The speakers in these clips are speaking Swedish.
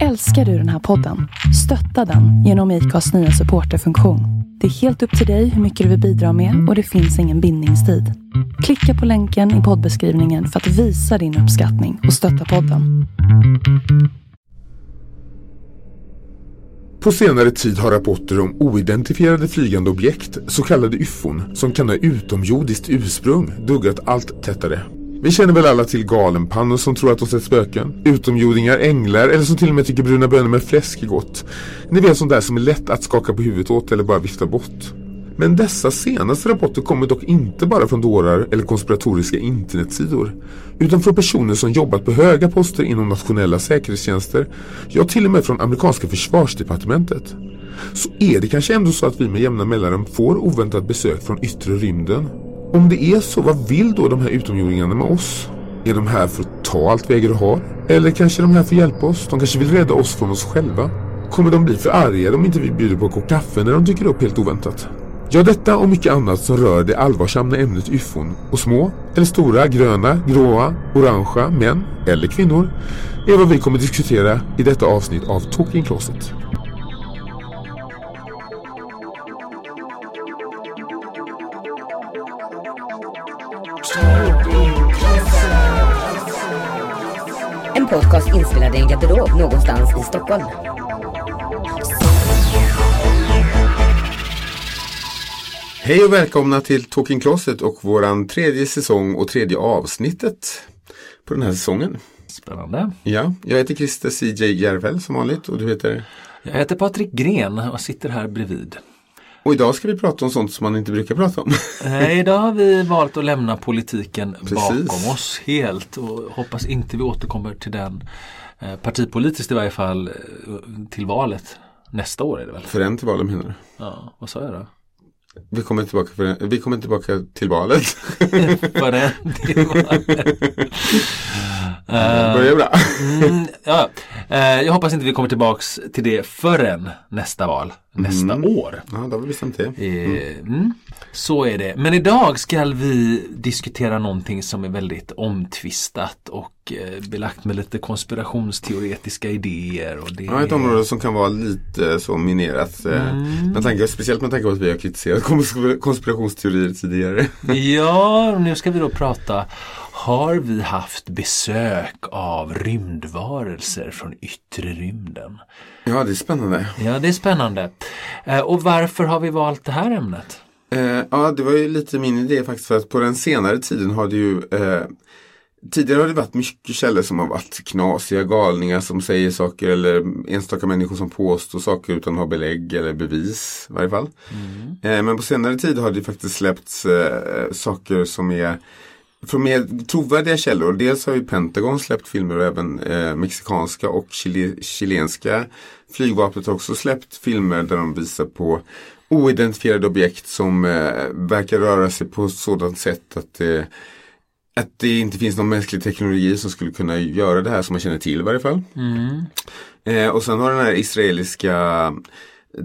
Älskar du den här podden? Stötta den genom IKAs nya supporterfunktion. Det är helt upp till dig hur mycket du vill bidra med och det finns ingen bindningstid. Klicka på länken i poddbeskrivningen för att visa din uppskattning och stötta podden. På senare tid har rapporter om oidentifierade flygande objekt, så kallade ufon, som kan ha utomjordiskt ursprung, duggat allt tättare. Vi känner väl alla till galenpannor som tror att de sett spöken, utomjordingar, änglar eller som till och med tycker bruna bönor med fläsk är gott. Ni vet sånt där som är lätt att skaka på huvudet åt eller bara vifta bort. Men dessa senaste rapporter kommer dock inte bara från dårar eller konspiratoriska internetsidor. Utan från personer som jobbat på höga poster inom nationella säkerhetstjänster. Ja, till och med från amerikanska försvarsdepartementet. Så är det kanske ändå så att vi med jämna mellanrum får oväntat besök från yttre rymden. Om det är så, vad vill då de här utomjordingarna med oss? Är de här för att ta allt vi äger och har? Eller kanske är de här för att hjälpa oss? De kanske vill rädda oss från oss själva? Kommer de bli för arga om inte vi bjuder på en kopp kaffe när de dyker upp helt oväntat? Ja, detta och mycket annat som rör det allvarsamma ämnet ufon och små eller stora, gröna, gråa, orangea män eller kvinnor är vad vi kommer diskutera i detta avsnitt av Talking Closet. En podcast inspelad i en garderob någonstans i Stockholm. Hej och välkomna till Talking Closet och våran tredje säsong och tredje avsnittet på den här säsongen. Spännande. Ja, jag heter Christer CJ Järvel som vanligt och du heter? Jag heter Patrik Gren och sitter här bredvid. Och idag ska vi prata om sånt som man inte brukar prata om. Eh, idag har vi valt att lämna politiken Precis. bakom oss helt och hoppas inte vi återkommer till den eh, partipolitiskt i varje fall eh, till valet. Nästa år är det väl? För en till valet menar du? Ja, vad sa jag då? Vi kommer tillbaka, för, vi kommer tillbaka till valet. För en till valet. Eh, Börjar bra. Mm, ja. Eh, jag hoppas inte vi kommer tillbaks till det förrän nästa val, nästa år. Ja, då har vi bestämt det. Eh, mm. Så är det. Men idag ska vi diskutera någonting som är väldigt omtvistat och belagt med lite konspirationsteoretiska idéer. Och det Ja, ett område som kan vara lite så minerat. eh, Med tanke, speciellt med tanke på att vi har kritiserat kons- konspirationsteorier tidigare. Ja, nu ska vi då prata. Har vi haft besök av rymdvarelser från yttre rymden? Ja, det är spännande. Ja, det är spännande. Eh, och varför har vi valt det här ämnet? Eh, ja, det var ju lite min idé faktiskt för att på den senare tiden har det ju eh, Tidigare har det varit mycket källor som har varit knasiga galningar som säger saker eller enstaka människor som påstår saker utan att ha belägg eller bevis i varje fall. Eh, men på senare tid har det faktiskt släppts saker som är från mer trovärdiga källor. Dels har ju Pentagon släppt filmer och även eh, mexikanska och chile, chilenska flygvapnet har också släppt filmer där de visar på oidentifierade objekt som eh, verkar röra sig på ett sådant sätt att, eh, att det inte finns någon mänsklig teknologi som skulle kunna göra det här som man känner till i varje fall. Eh, och sen har den här israeliska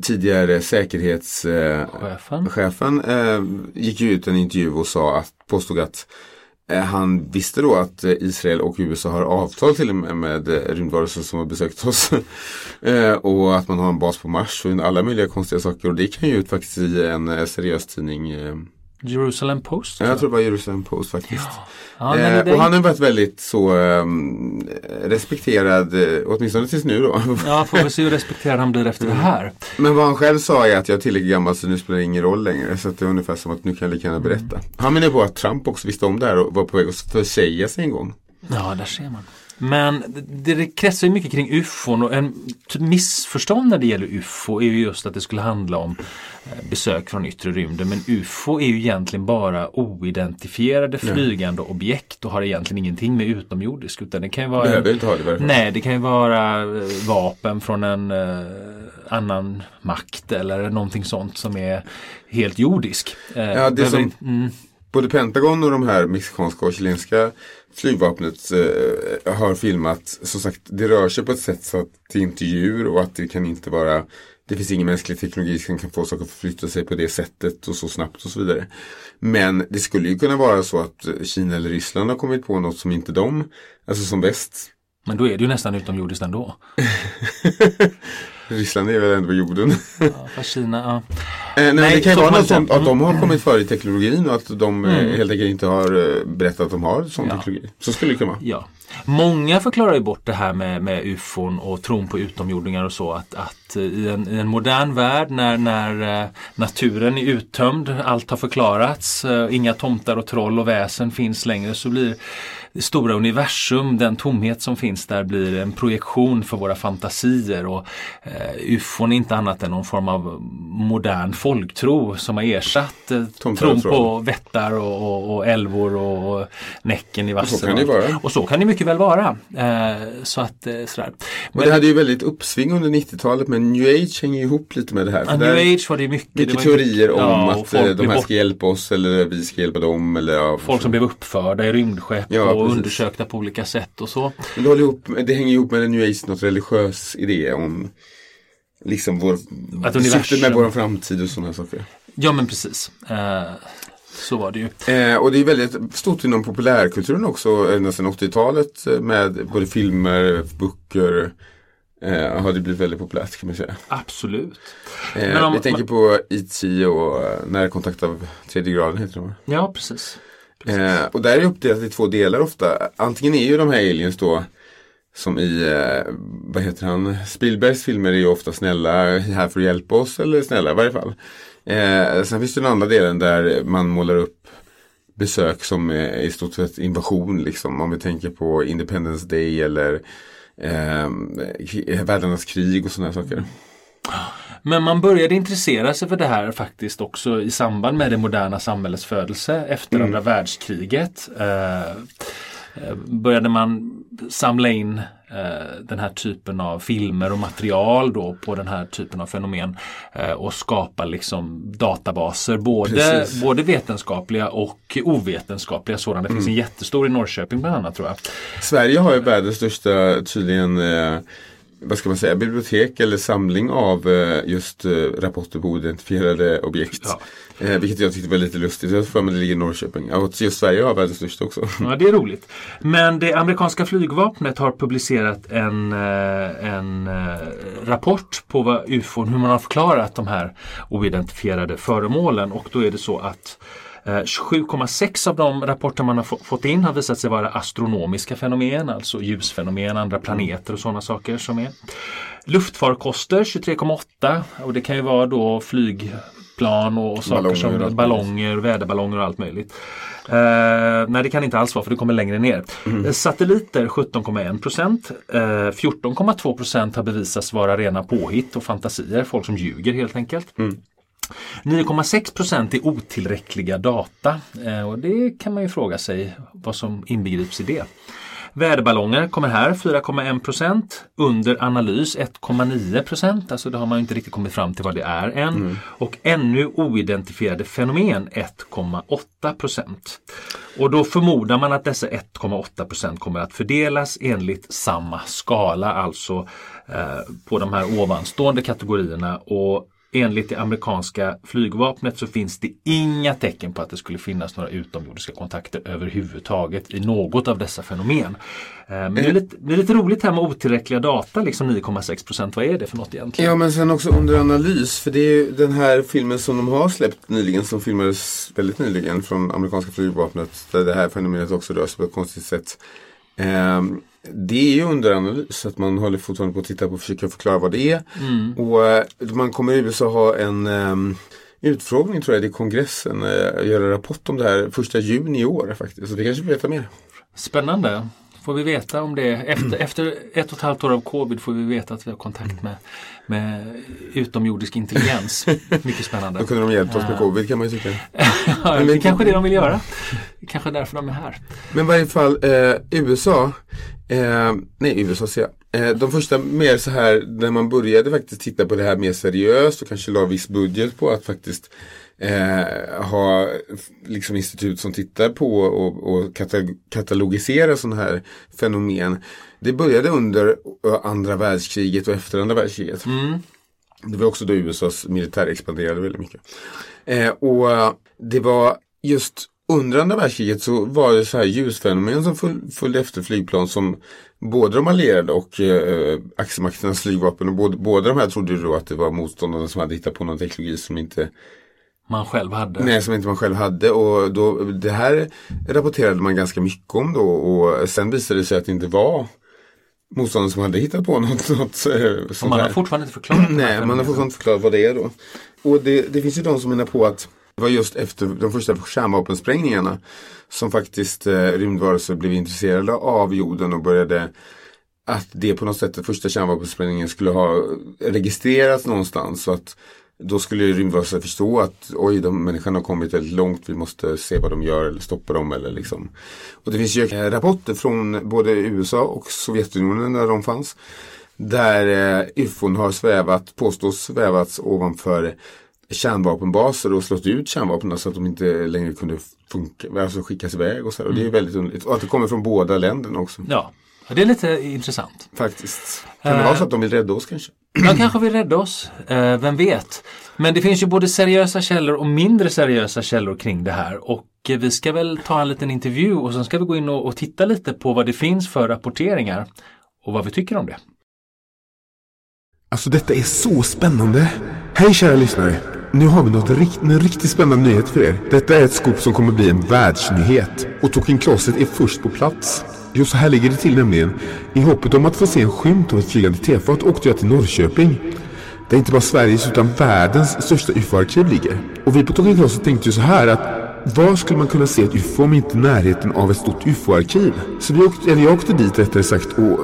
tidigare säkerhetschefen Chefen? eh, gick ut i en intervju och sa att, påstod att eh, Eh, han visste då att eh, Israel och USA har avtal till och med med eh, rymdvarelser som har besökt oss. och att man har en bas på Mars och alla möjliga konstiga saker. Och det kan ju ut faktiskt i en seriös tidning. Jerusalem Post? jag tror det var Jerusalem Post faktiskt. Ja, men eh, det- och han har varit väldigt så ehm, respekterad, eh, åtminstone tills nu då. Ja, får vi se hur respekterad han blir efter det här. Men vad han själv sa är att jag är tillräckligt gammal så nu spelar det ingen roll längre. Så det är ungefär som att nu kan jag lika gärna berätta. Han menar på att Trump också visste om det här och var på väg att försäga sig en gång. Ja, där ser man. Men det, det kretsar ju mycket kring ufon och en typ missförstånd när det gäller ufo är ju just att det skulle handla om eh, besök från yttre rymden. Men ufo är ju egentligen bara oidentifierade flygande objekt och har egentligen ingenting med utomjordisk utan det kan ju vara Behöver en, inte ha det fall. Nej, det kan ju vara eh, vapen från en eh, annan makt eller någonting sånt som är helt jordisk. Eh, Ja, det som- mm, Både Pentagon och de här mexikanska och chilenska flygvapnet eh, har filmat, som sagt, det rör sig på ett sätt så att det inte är djur och att det kan inte vara det finns ingen mänsklig teknologi som kan få saker att förflytta sig på det sättet och så snabbt och så vidare. Men det skulle ju kunna vara så att Kina eller Ryssland har kommit på något som inte de, alltså som väst, Men då är det ju nästan utomjordiskt ändå. Ryssland är väl ändå på jorden. Ja, fast Kina, ja. Eh, nej, Nej, det kan ju vara något sånt att de har kommit före i teknologin och att de eh, helt enkelt inte har eh, berättat att de har sån Ja. teknologi. Så skulle det kunna vara. Ja. Många förklarar ju bort det här med, med ufon och tron på utomjordingar och så att, att i, en, i en modern värld när, när naturen är uttömd, allt har förklarats, inga tomtar och troll och väsen finns längre så blir stora universum, den tomhet som finns där blir en projektion för våra fantasier och eh, ufon är inte annat än någon form av modern folktro som har ersatt eh, tron och på vättar och, och, och älvor och, och Näcken i vassen. det vara. Och så kan det mycket väl vara. Eh, så att, eh, sådär. Och Men, det hade ju väldigt uppsving under 90-talet men new age hänger ihop lite med det här. ja, För New age var det mycket. det Mycket ju teorier om ja, och att eh, de här bort- ska hjälpa oss eller vi ska hjälpa dem. Eller, ja, Folk som blev uppförda i rymdskepp Ja, och precis. undersökta på olika sätt och så. Men det, ihop, det hänger ihop med en new age, något religiös idé om liksom vår, Att syftet med vår framtid och sådana saker. Ja men precis. Eh, så var det ju. Eh, och det är väldigt stort inom populärkulturen också, ända sedan 80-talet eh, med både filmer, böcker. Eh, har det blivit väldigt populärt kan man säga. Absolut. Eh, om- vi tänker på E.T. och eh, Närkontakt av tredje graden heter de. Ja precis. Eh, och där är det uppdelat i två delar ofta. Antingen är ju de här aliens då som i, eh, vad heter han, Spielbergs filmer är ju ofta snälla, här för att hjälpa oss eller snälla i varje fall. Eh, sen finns det den andra delen där man målar upp besök som är i stort sett invasion liksom. Om vi tänker på Independence Day eller eh, Världarnas krig och sådana saker. Men man började intressera sig för det här faktiskt också i samband med det moderna samhällets födelse efter andra världskriget. Eh, eh, började man samla in eh, den här typen av filmer och material då på den här typen av fenomen eh, och skapa liksom databaser, både, Precis. både vetenskapliga och ovetenskapliga sådana. Det finns en jättestor i Norrköping bland annat tror jag. Sverige har ju världens största tydligen eh, vad ska man säga, bibliotek eller samling av eh, just eh, rapporter på oidentifierade objekt. Ja. Eh, vilket jag tyckte var lite lustigt. Jag för mig det ligger i Norrköping. Och just Sverige har världens största också. Ja, det är roligt. Men det amerikanska flygvapnet har publicerat en, en rapport på vad ufon, hur man har förklarat de här oidentifierade föremålen och då är det så att eh, 27,6 av de rapporter man har få- fått in har visat sig vara astronomiska fenomen, alltså ljusfenomen, andra planeter och sådana saker som är. Luftfarkoster 23,8 och det kan ju vara då flygplan och saker Ballonger som ballonger, väderballonger och allt möjligt. Eh, nej det kan inte alls vara för det kommer längre ner. Mm. Eh, Satelliter 17,1 procent. Eh, 14,2 procent har bevisats vara rena påhitt och fantasier. Folk som ljuger helt enkelt. Mm. 9,6 procent är otillräckliga data. Eh, och det kan man ju fråga sig vad som inbegrips i det. Väderballonger kommer här 4,1 procent. Under analys 1,9 procent. Alltså det har man inte riktigt kommit fram till vad det är än. Och ännu oidentifierade fenomen 1,8 procent. Och då förmodar man att dessa 1,8 procent kommer att fördelas enligt samma skala, alltså eh, på de här ovanstående kategorierna. Och enligt det amerikanska flygvapnet så finns det inga tecken på att det skulle finnas några utomjordiska kontakter överhuvudtaget i något av dessa fenomen. Eh, Men det är lite, det är lite roligt här med otillräckliga data, liksom 9,6 procent. Vad är det för något egentligen? Ja men sen också under analys. För det är ju den här filmen som de har släppt nyligen. Som filmades väldigt nyligen från amerikanska flygvapnet. Där det här fenomenet också rör sig på ett konstigt sätt. Ehm, det är ju under analys. Att man håller fortfarande på att titta på och försöka förklara vad det är. Och eh, man kommer i USA ha en ehm, utfrågning tror jag i kongressen. Uh, göra rapport om det här första juni i år faktiskt. Så vi kanske får veta mer. Spännande. Får vi veta om det efter, efter ett och ett halvt år av covid får vi veta att vi har kontakt med, med utomjordisk intelligens. Mycket spännande. Då kunde de hjälpt oss med covid kan man ju tycka. Ja, det är kanske det de vill göra. Kanske är därför de är här. Men i varje fall eh, USA, eh, nej USA säger jag. Eh, de första mer så här, när man började faktiskt titta på det här mer seriöst och kanske la viss budget på att faktiskt eh, ha liksom institut som tittar på och, och kata- katalogisera sådana här fenomen. Det började under eh, andra världskriget och efter andra världskriget. Det var också då USAs militär expanderade väldigt mycket. Eh, och eh, det var just under andra världskriget så var det så här ljusfenomen som föl- följde efter flygplan som både de allierade och eh, axelmakternas flygvapen och både, båda de här trodde då att det var motståndarna som hade hittat på någon teknologi som inte Man själv hade. Nej, som inte man själv hade. Och då, det här rapporterade man ganska mycket om då. Och sen visade det sig att det inte var motståndaren som hade hittat på något, något eh, Och sånt man har fortfarande inte förklarat Nej, man har fortfarande inte förklarat vad det är då. Och det, det finns ju de som menar på att det var just efter de första kärnvapensprängningarna som faktiskt eh, rymdvarelser blev intresserade av jorden och började att det på något sätt, den första kärnvapensprängningen skulle ha registrerats någonstans. Så att då skulle rymdvarelser förstå att oj, de människorna har kommit väldigt långt, vi måste se vad de gör eller stoppa dem. Eller liksom. Och det finns ju eh, rapporter från både USA och Sovjetunionen där de fanns. Där eh, ufon har svävat, påstås svävats ovanför kärnvapenbaser och slått ut kärnvapnen så att de inte längre kunde funka, alltså skickas iväg och så här. Och det är väldigt underligt. Och att det kommer från båda länderna också. Ja, det är lite intressant. Faktiskt. Kan det vara så att de vill rädda oss kanske? De kanske vill rädda oss, eh, vem vet. Men det finns ju både seriösa källor och mindre seriösa källor kring det här. Och eh, vi ska väl ta en liten intervju och sen ska vi gå in och, och titta lite på vad det finns för rapporteringar och vad vi tycker om det. Alltså detta är så spännande. Hej kära lyssnare. Nu har vi något rikt, en riktigt spännande nyhet för er. Detta är ett skop som kommer bli en världsnyhet. Och Talking Closet är först på plats. Jo, så här ligger det till nämligen. I hoppet om att få se en skymt av ett flygande tefat åkte jag till Norrköping. Där inte bara Sveriges utan världens största UFO-arkiv ligger. Och vi på Tåget Closet tänkte ju så här att var skulle man kunna se ett UFO om inte i närheten av ett stort UFO-arkiv? Så vi åkte, eller jag åkte dit rättare sagt och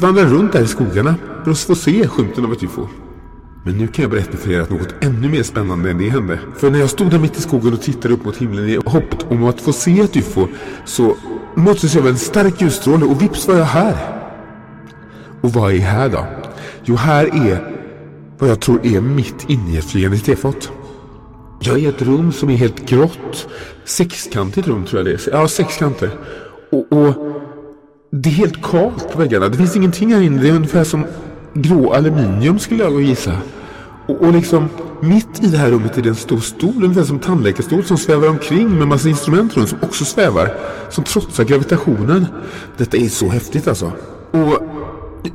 vandrade runt där i skogarna för att få se skymten av ett UFO. Men nu kan jag berätta för er att något ännu mer spännande än det hände. För när jag stod där mitt i skogen och tittade upp mot himlen i hoppet om att få se ett UFO så möttes jag av en stark ljusstråle och vips var jag här. Och vad är här då? Jo, här är vad jag tror är mitt inne i ett flygande tefat. Jag är i ett rum som är helt grått. Sexkantigt rum tror jag det är. Ja, sexkanter. Och, och det är helt kalt på väggarna. Det finns ingenting här inne. Det är ungefär som grå aluminium skulle jag gissa. Och, och liksom mitt i det här rummet är det en stor stol, ungefär som tandläkarstol som svävar omkring med massa instrument runt som också svävar. Som trotsar gravitationen. Detta är så häftigt alltså. Och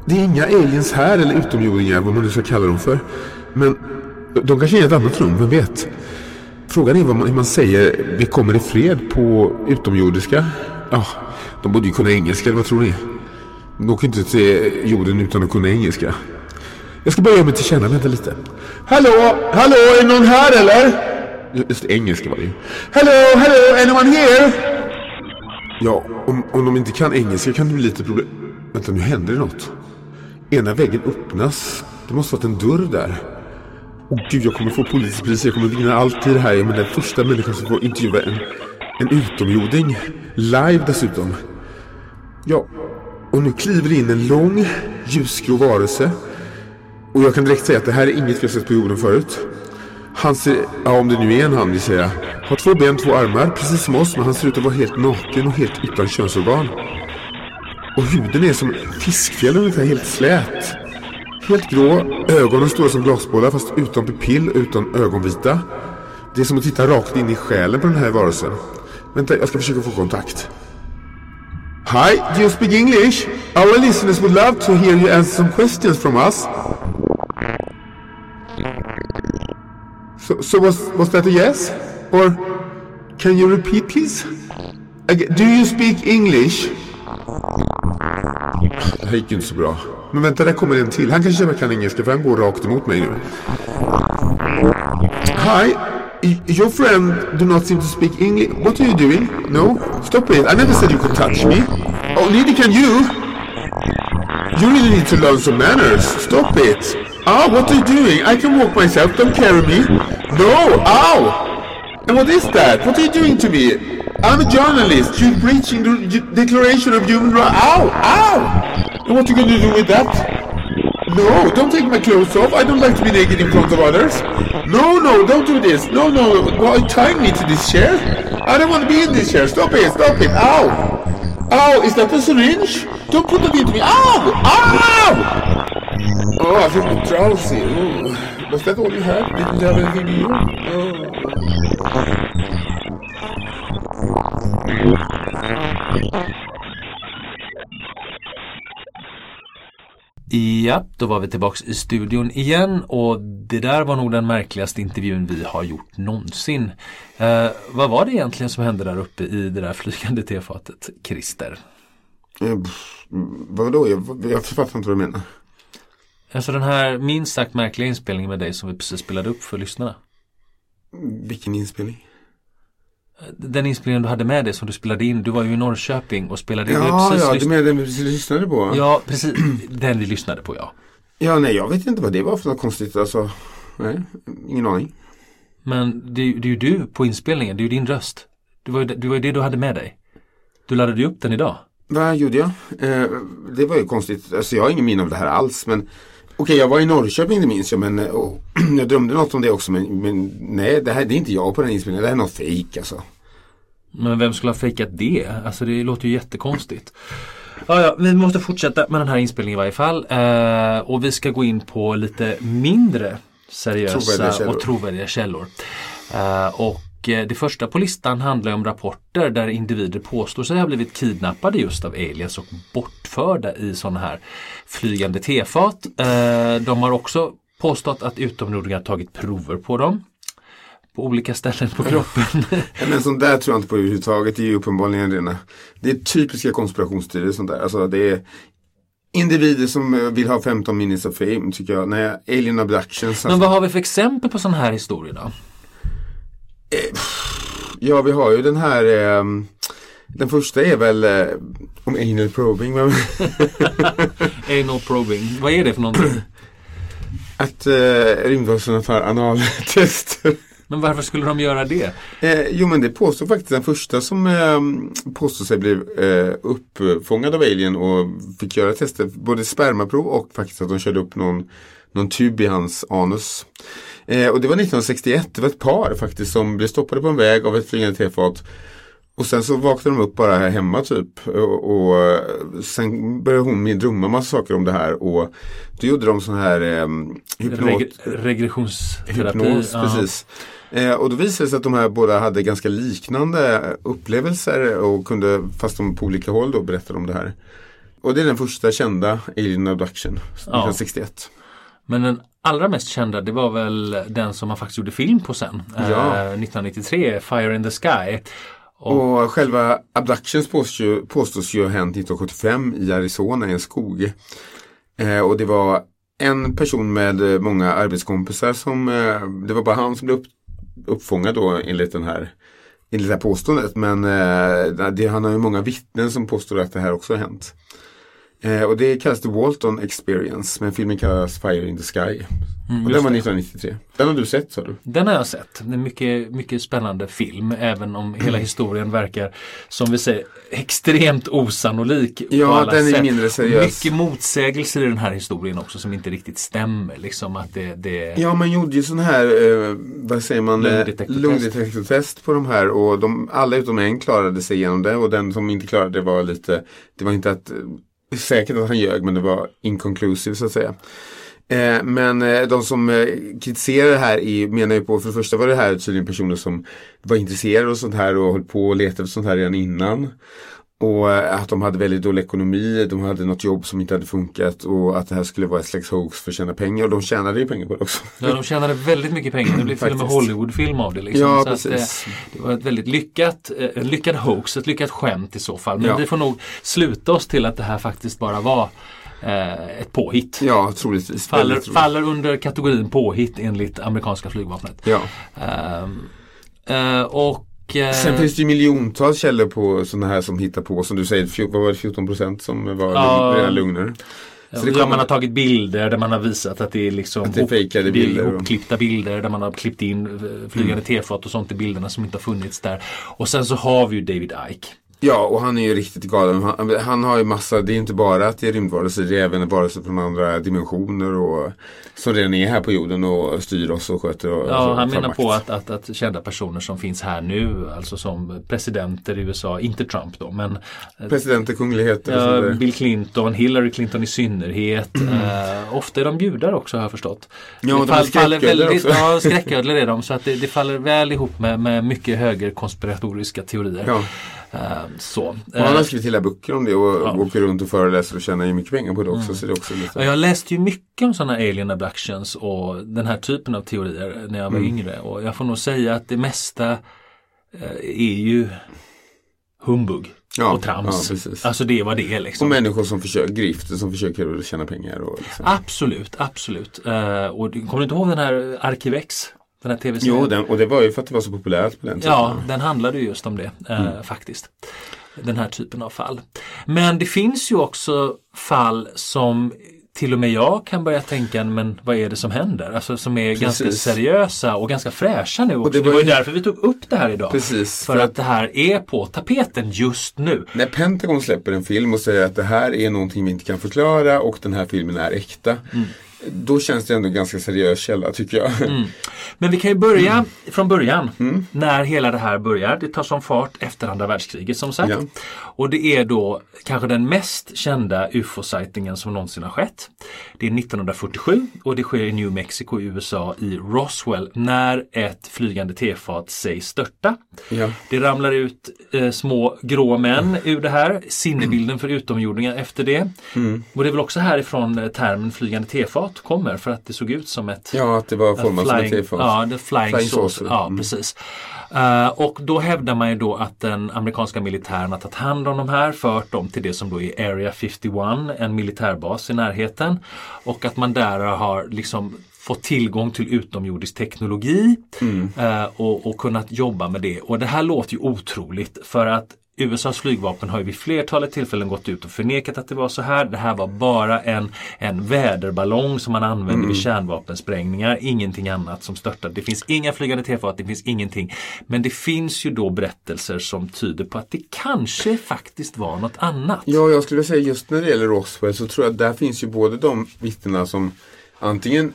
det är inga aliens här eller utomjordingar, vad man nu ska kalla dem för. Men de kanske är i ett annat rum, vem vet? Frågan är vad man, hur man säger vi kommer i fred på utomjordiska. Ja, de borde ju kunna engelska, vad tror ni? De kan ju inte se jorden utan att kunna engelska. Jag ska börja med till känna, vänta lite. Hallå, hallå, är någon här eller? Just engelska var det ju. Hallå, hallå, anyone here? Ja, om, om de inte kan engelska kan det bli lite problem. Vänta, nu händer det något. Ena väggen öppnas. Det måste varit en dörr där. Åh gud, jag kommer få politiskt pris. Jag kommer vinna allt i det här. Jag är den första människan som får intervjua en, en utomjording. Live dessutom. Ja, och nu kliver det in en lång ljusgrå varelse. Och jag kan direkt säga att det här är inget vi har sett på jorden förut. Han ser, ja om det nu är en han vill säga, har två ben, två armar, precis som oss, men han ser ut att vara helt naken och helt utan könsorgan. Och huden är som fiskfjäll ungefär, helt slät. Helt grå, ögonen stora som glasbollar fast utan pupill, utan ögonvita. Det är som att titta rakt in i själen på den här varelsen. Vänta, jag ska försöka få kontakt. Hi, do you speak English? Our listeners would love to hear you answer some questions from us. So, so was, was that a yes? Or can you repeat please? Again, do you speak English? Det här gick ju inte så bra. Men vänta, där kommer en till. Han kanske kan engelska för han går rakt emot mig nu. Hi, your friend do not seem to speak English. What are you doing? No? Stop it. I never said you could touch me. Oh, neither can you. You really need to learn some manners. Stop it. Ah, what are you doing? I can walk myself. Don't carry me. No. Ow. And what is that? What are you doing to me? I'm a journalist. You're breaching the Declaration of Human Rights. Ow! Ow! And what are you going to do with that? No, don't take my clothes off. I don't like to be naked in front of others. No, no, don't do this. No, no. Why tying me to this chair? I don't want to be in this chair. Stop it, stop it. Ow! Ow, is that a syringe? Don't put that into me. Ow! Ow! Oh, I feel drowsy. Oh. Was that all you had? Didn't you have anything new? Oh. Ja, då var vi tillbaks i studion igen och det där var nog den märkligaste intervjun vi har gjort någonsin. Eh, vad var det egentligen som hände där uppe i det där flygande tefatet, Christer? Eh, vadå? Jag, jag fattar inte vad du menar. Alltså den här minst sagt märkliga inspelningen med dig som vi precis spelade upp för lyssnarna. Vilken inspelning? Den inspelningen du hade med dig som du spelade in. Du var ju i Norrköping och spelade in. Ja, precis ja, lyssn- du menar den vi lyssnade på? Ja, precis. Den vi lyssnade på ja. Ja, nej, jag vet inte vad det var för något konstigt. Alltså, nej, ingen aning. Men det, det är ju du på inspelningen. Det är ju din röst. Det var ju det, var det du hade med dig. Du laddade ju upp den idag. Vad gjorde jag? Eh, det var ju konstigt. Alltså, jag har ingen minne av det här alls. Men okej, jag var i Norrköping, det minns jag. Men eh, och, jag drömde något om det också. Men, men nej, det här det är inte jag på den inspelningen. Det här är något fejk alltså. Men vem skulle ha fejkat det? Alltså det låter ju jättekonstigt. Ja, ja, vi måste fortsätta med den här inspelningen i varje fall. Eh, och vi ska gå in på lite mindre seriösa Trovärdiga och trovärdiga källor. Eh, och det första på listan handlar om rapporter där individer påstår sig ha blivit kidnappade just av aliens och bortförda i sådana här flygande tefat. Eh, de har också påstått att utomjordingar tagit prover på dem. På olika ställen på kroppen. Men sånt där tror jag inte på överhuvudtaget. Det är ju uppenbarligen rena. Det är typiska konspirationsteorier sånt där. Alltså det är individer som eh, vill ha 15 minutes of fame tycker jag. Nej, alien abductions. Men vad har vi för exempel på sådana här historier då? Ja, vi har ju den här. Eh, den första är väl eh, om anal probing. Anal probing, vad är det för någonting? att eh, rymdvarelserna tar analtester. Men varför skulle de göra det? Eh, jo men det påstår faktiskt den första som eh, påstår sig bli eh, uppfångad av alien och fick göra tester. Både spermaprov och faktiskt att de körde upp någon, någon tub i hans anus. Eh, och det var 1961, det var ett par faktiskt som blev stoppade på en väg av ett flygande tefat. Och sen så vaknade de upp bara här hemma typ. Och, och eh, sen började hon med drömma massa saker om det här. Och då gjorde de sån här eh, hypnot, Reg regressionsterapi? Hypnos, ja. precis. Eh, och då visade det sig att de här båda hade ganska liknande upplevelser och kunde, fast de på olika håll då, berättade om det här. Och det är den första kända Alien Abduction, 1961. Men den allra mest kända det var väl den som man faktiskt gjorde film på sen. Ja. Eh, 1993, Fire in the Sky. Och, Och själva abductions påstås ju, påstås ju ha hänt 1975 i Arizona i en skog. Eh, och det var en person med eh, många arbetskompisar som, eh, det var bara han som blev upp, uppfångad då enligt den här enligt det här påståendet. Men eh, det, han har ju många vittnen som påstår att det här också har hänt. Eh, och det kallas The Walton Experience, men filmen kallas Fire in the Sky. och den Mm, var det. 1993. Den har du sett sa du? Den har jag sett. Det är en mycket, mycket spännande film även om hela historien verkar som vi säger extremt osannolik. Ja, den är sätt. mindre seriös. Mycket motsägelser i den här historien också som inte riktigt stämmer. Liksom att det, det... Ja, man gjorde ju sån här, eh, vad säger man, eh, Lungdetektortest. på de här och de, alla utom en klarade sig igenom det och den som inte klarade det var lite, det var inte att, säkert att han ljög men det var inconclusive så att säga. Eh, men eh, de som eh, kritiserar det här i, menar ju på, för det första var det här tydligen personer som var intresserade och sånt här och höll på och letade efter sånt här redan innan. Och eh, att de hade väldigt dålig ekonomi, de hade något jobb som inte hade funkat och att det här skulle vara ett slags hoax för att tjäna pengar och de tjänade ju pengar på det också. Ja, de tjänade väldigt mycket pengar. Det blev till och med. Hollywoodfilm av det. Liksom. Ja, Så att, eh, precis. det var ett väldigt lyckat, eh, en lyckad hoax, ett lyckat skämt i så fall. Men Ja. vi får nog sluta oss till att det här faktiskt bara var ett påhitt. Ja, troligtvis. Faller, Väldigt troligt. faller under kategorin påhitt enligt amerikanska flygvapnet. Ja. Ehm, eh, och eh, Sen finns det ju miljontals källor på sådana här som hittar på, som du säger, vad var det, 14 procent som var Ja. rena lögner. Så det ja, kommer- man har tagit bilder där man har visat att det är liksom Att det är fejkade bilder och- hopklippta bilder där man har klippt in eh, flygande tefat och sånt i bilderna som inte har funnits där. Och sen så har vi ju David Icke Ja, och han är ju riktigt galen. Han, han har ju massa, det är inte bara att det är rymdvarelser, det är även varelser från andra dimensioner och som redan är här på jorden och styr oss och sköter och Ja, han menar makt. på att, att, att kända personer som finns här nu, alltså som presidenter i USA, inte Trump då, men Presidenter, kungligheter Ja. Bill Clinton, Hillary Clinton i synnerhet. Eh, ofta är de judar också har jag förstått. Ja, det de är skräcködlor också. Ja, skräcködlor är de. Så att det, det faller väl ihop med, med mycket högerkonspiratoriska teorier. Ja. Eh, så. Och han har Eh, skrivit hela böcker om det och Ja. åker runt och föreläser och tjänar ju mycket pengar på det också. Så det också lite... Jag läste ju mycket om sådana alien abductions och den här typen av teorier när jag var Mm. yngre. Och jag får nog säga att det mesta eh, är ju humbug Ja, och trams. ja, alltså det vad det liksom. Och människor som försöker, grifter som försöker tjäna pengar. Och liksom. Absolut, absolut. Eh, och kommer du inte ihåg den här Arkivex? Den här tv-serien? Jo, den, och det var ju för att det var så populärt på den tiden. Ja, den handlade ju just om det eh, faktiskt. Den här typen av fall. Men det finns ju också fall som till och med jag kan börja tänka, men vad är det som händer? Alltså som är ganska Precis. seriösa och ganska fräscha nu också. det Det var var ju ju- därför vi tog upp det här idag. Precis, För, för att det här är på tapeten just nu. När Pentagon släpper en film och säger att det här är någonting vi inte kan förklara och den här filmen är äkta. Mm. Då känns det ändå ganska seriös källa tycker jag. Men vi kan ju börja Mm. från början. När hela det här börjar. Det tar som fart efter andra världskriget som sagt. Ja. Och det är då kanske den mest kända UFO-sightingen som någonsin har skett. Det är 1947 och det sker i New Mexico i USA i Roswell när ett flygande tefat sägs störta. Ja. Det ramlar ut eh, små grå män ur det här. Sinnebilden för utomjordingar efter det. Mm. Och det är väl också härifrån eh, termen flygande tefat kommer för att det såg ut som ett ja, att det var format som ett tefat. ja, the flying, Flying saucer. Ja, Mm. precis. Eh, och då hävdar man ju då att den amerikanska militären har tagit hand om de här, fört dem till det som då är Area 51, en militärbas i närheten. Och att man där har liksom fått tillgång till utomjordisk teknologi Mm. eh, och, och kunnat jobba med det. Och det här låter ju otroligt för att USAs flygvapen har ju vid flertalet tillfällen gått ut och förnekat att det var så här. Det här var bara en, en väderballong som man använde Mm. vid kärnvapensprängningar. Ingenting annat som störtade. Det finns inga flygande tefat, det finns ingenting. Men det finns ju då berättelser som tyder på att det kanske faktiskt var något annat. Ja, jag skulle säga just när det gäller Roswell så tror jag att där finns ju både de vittnena som antingen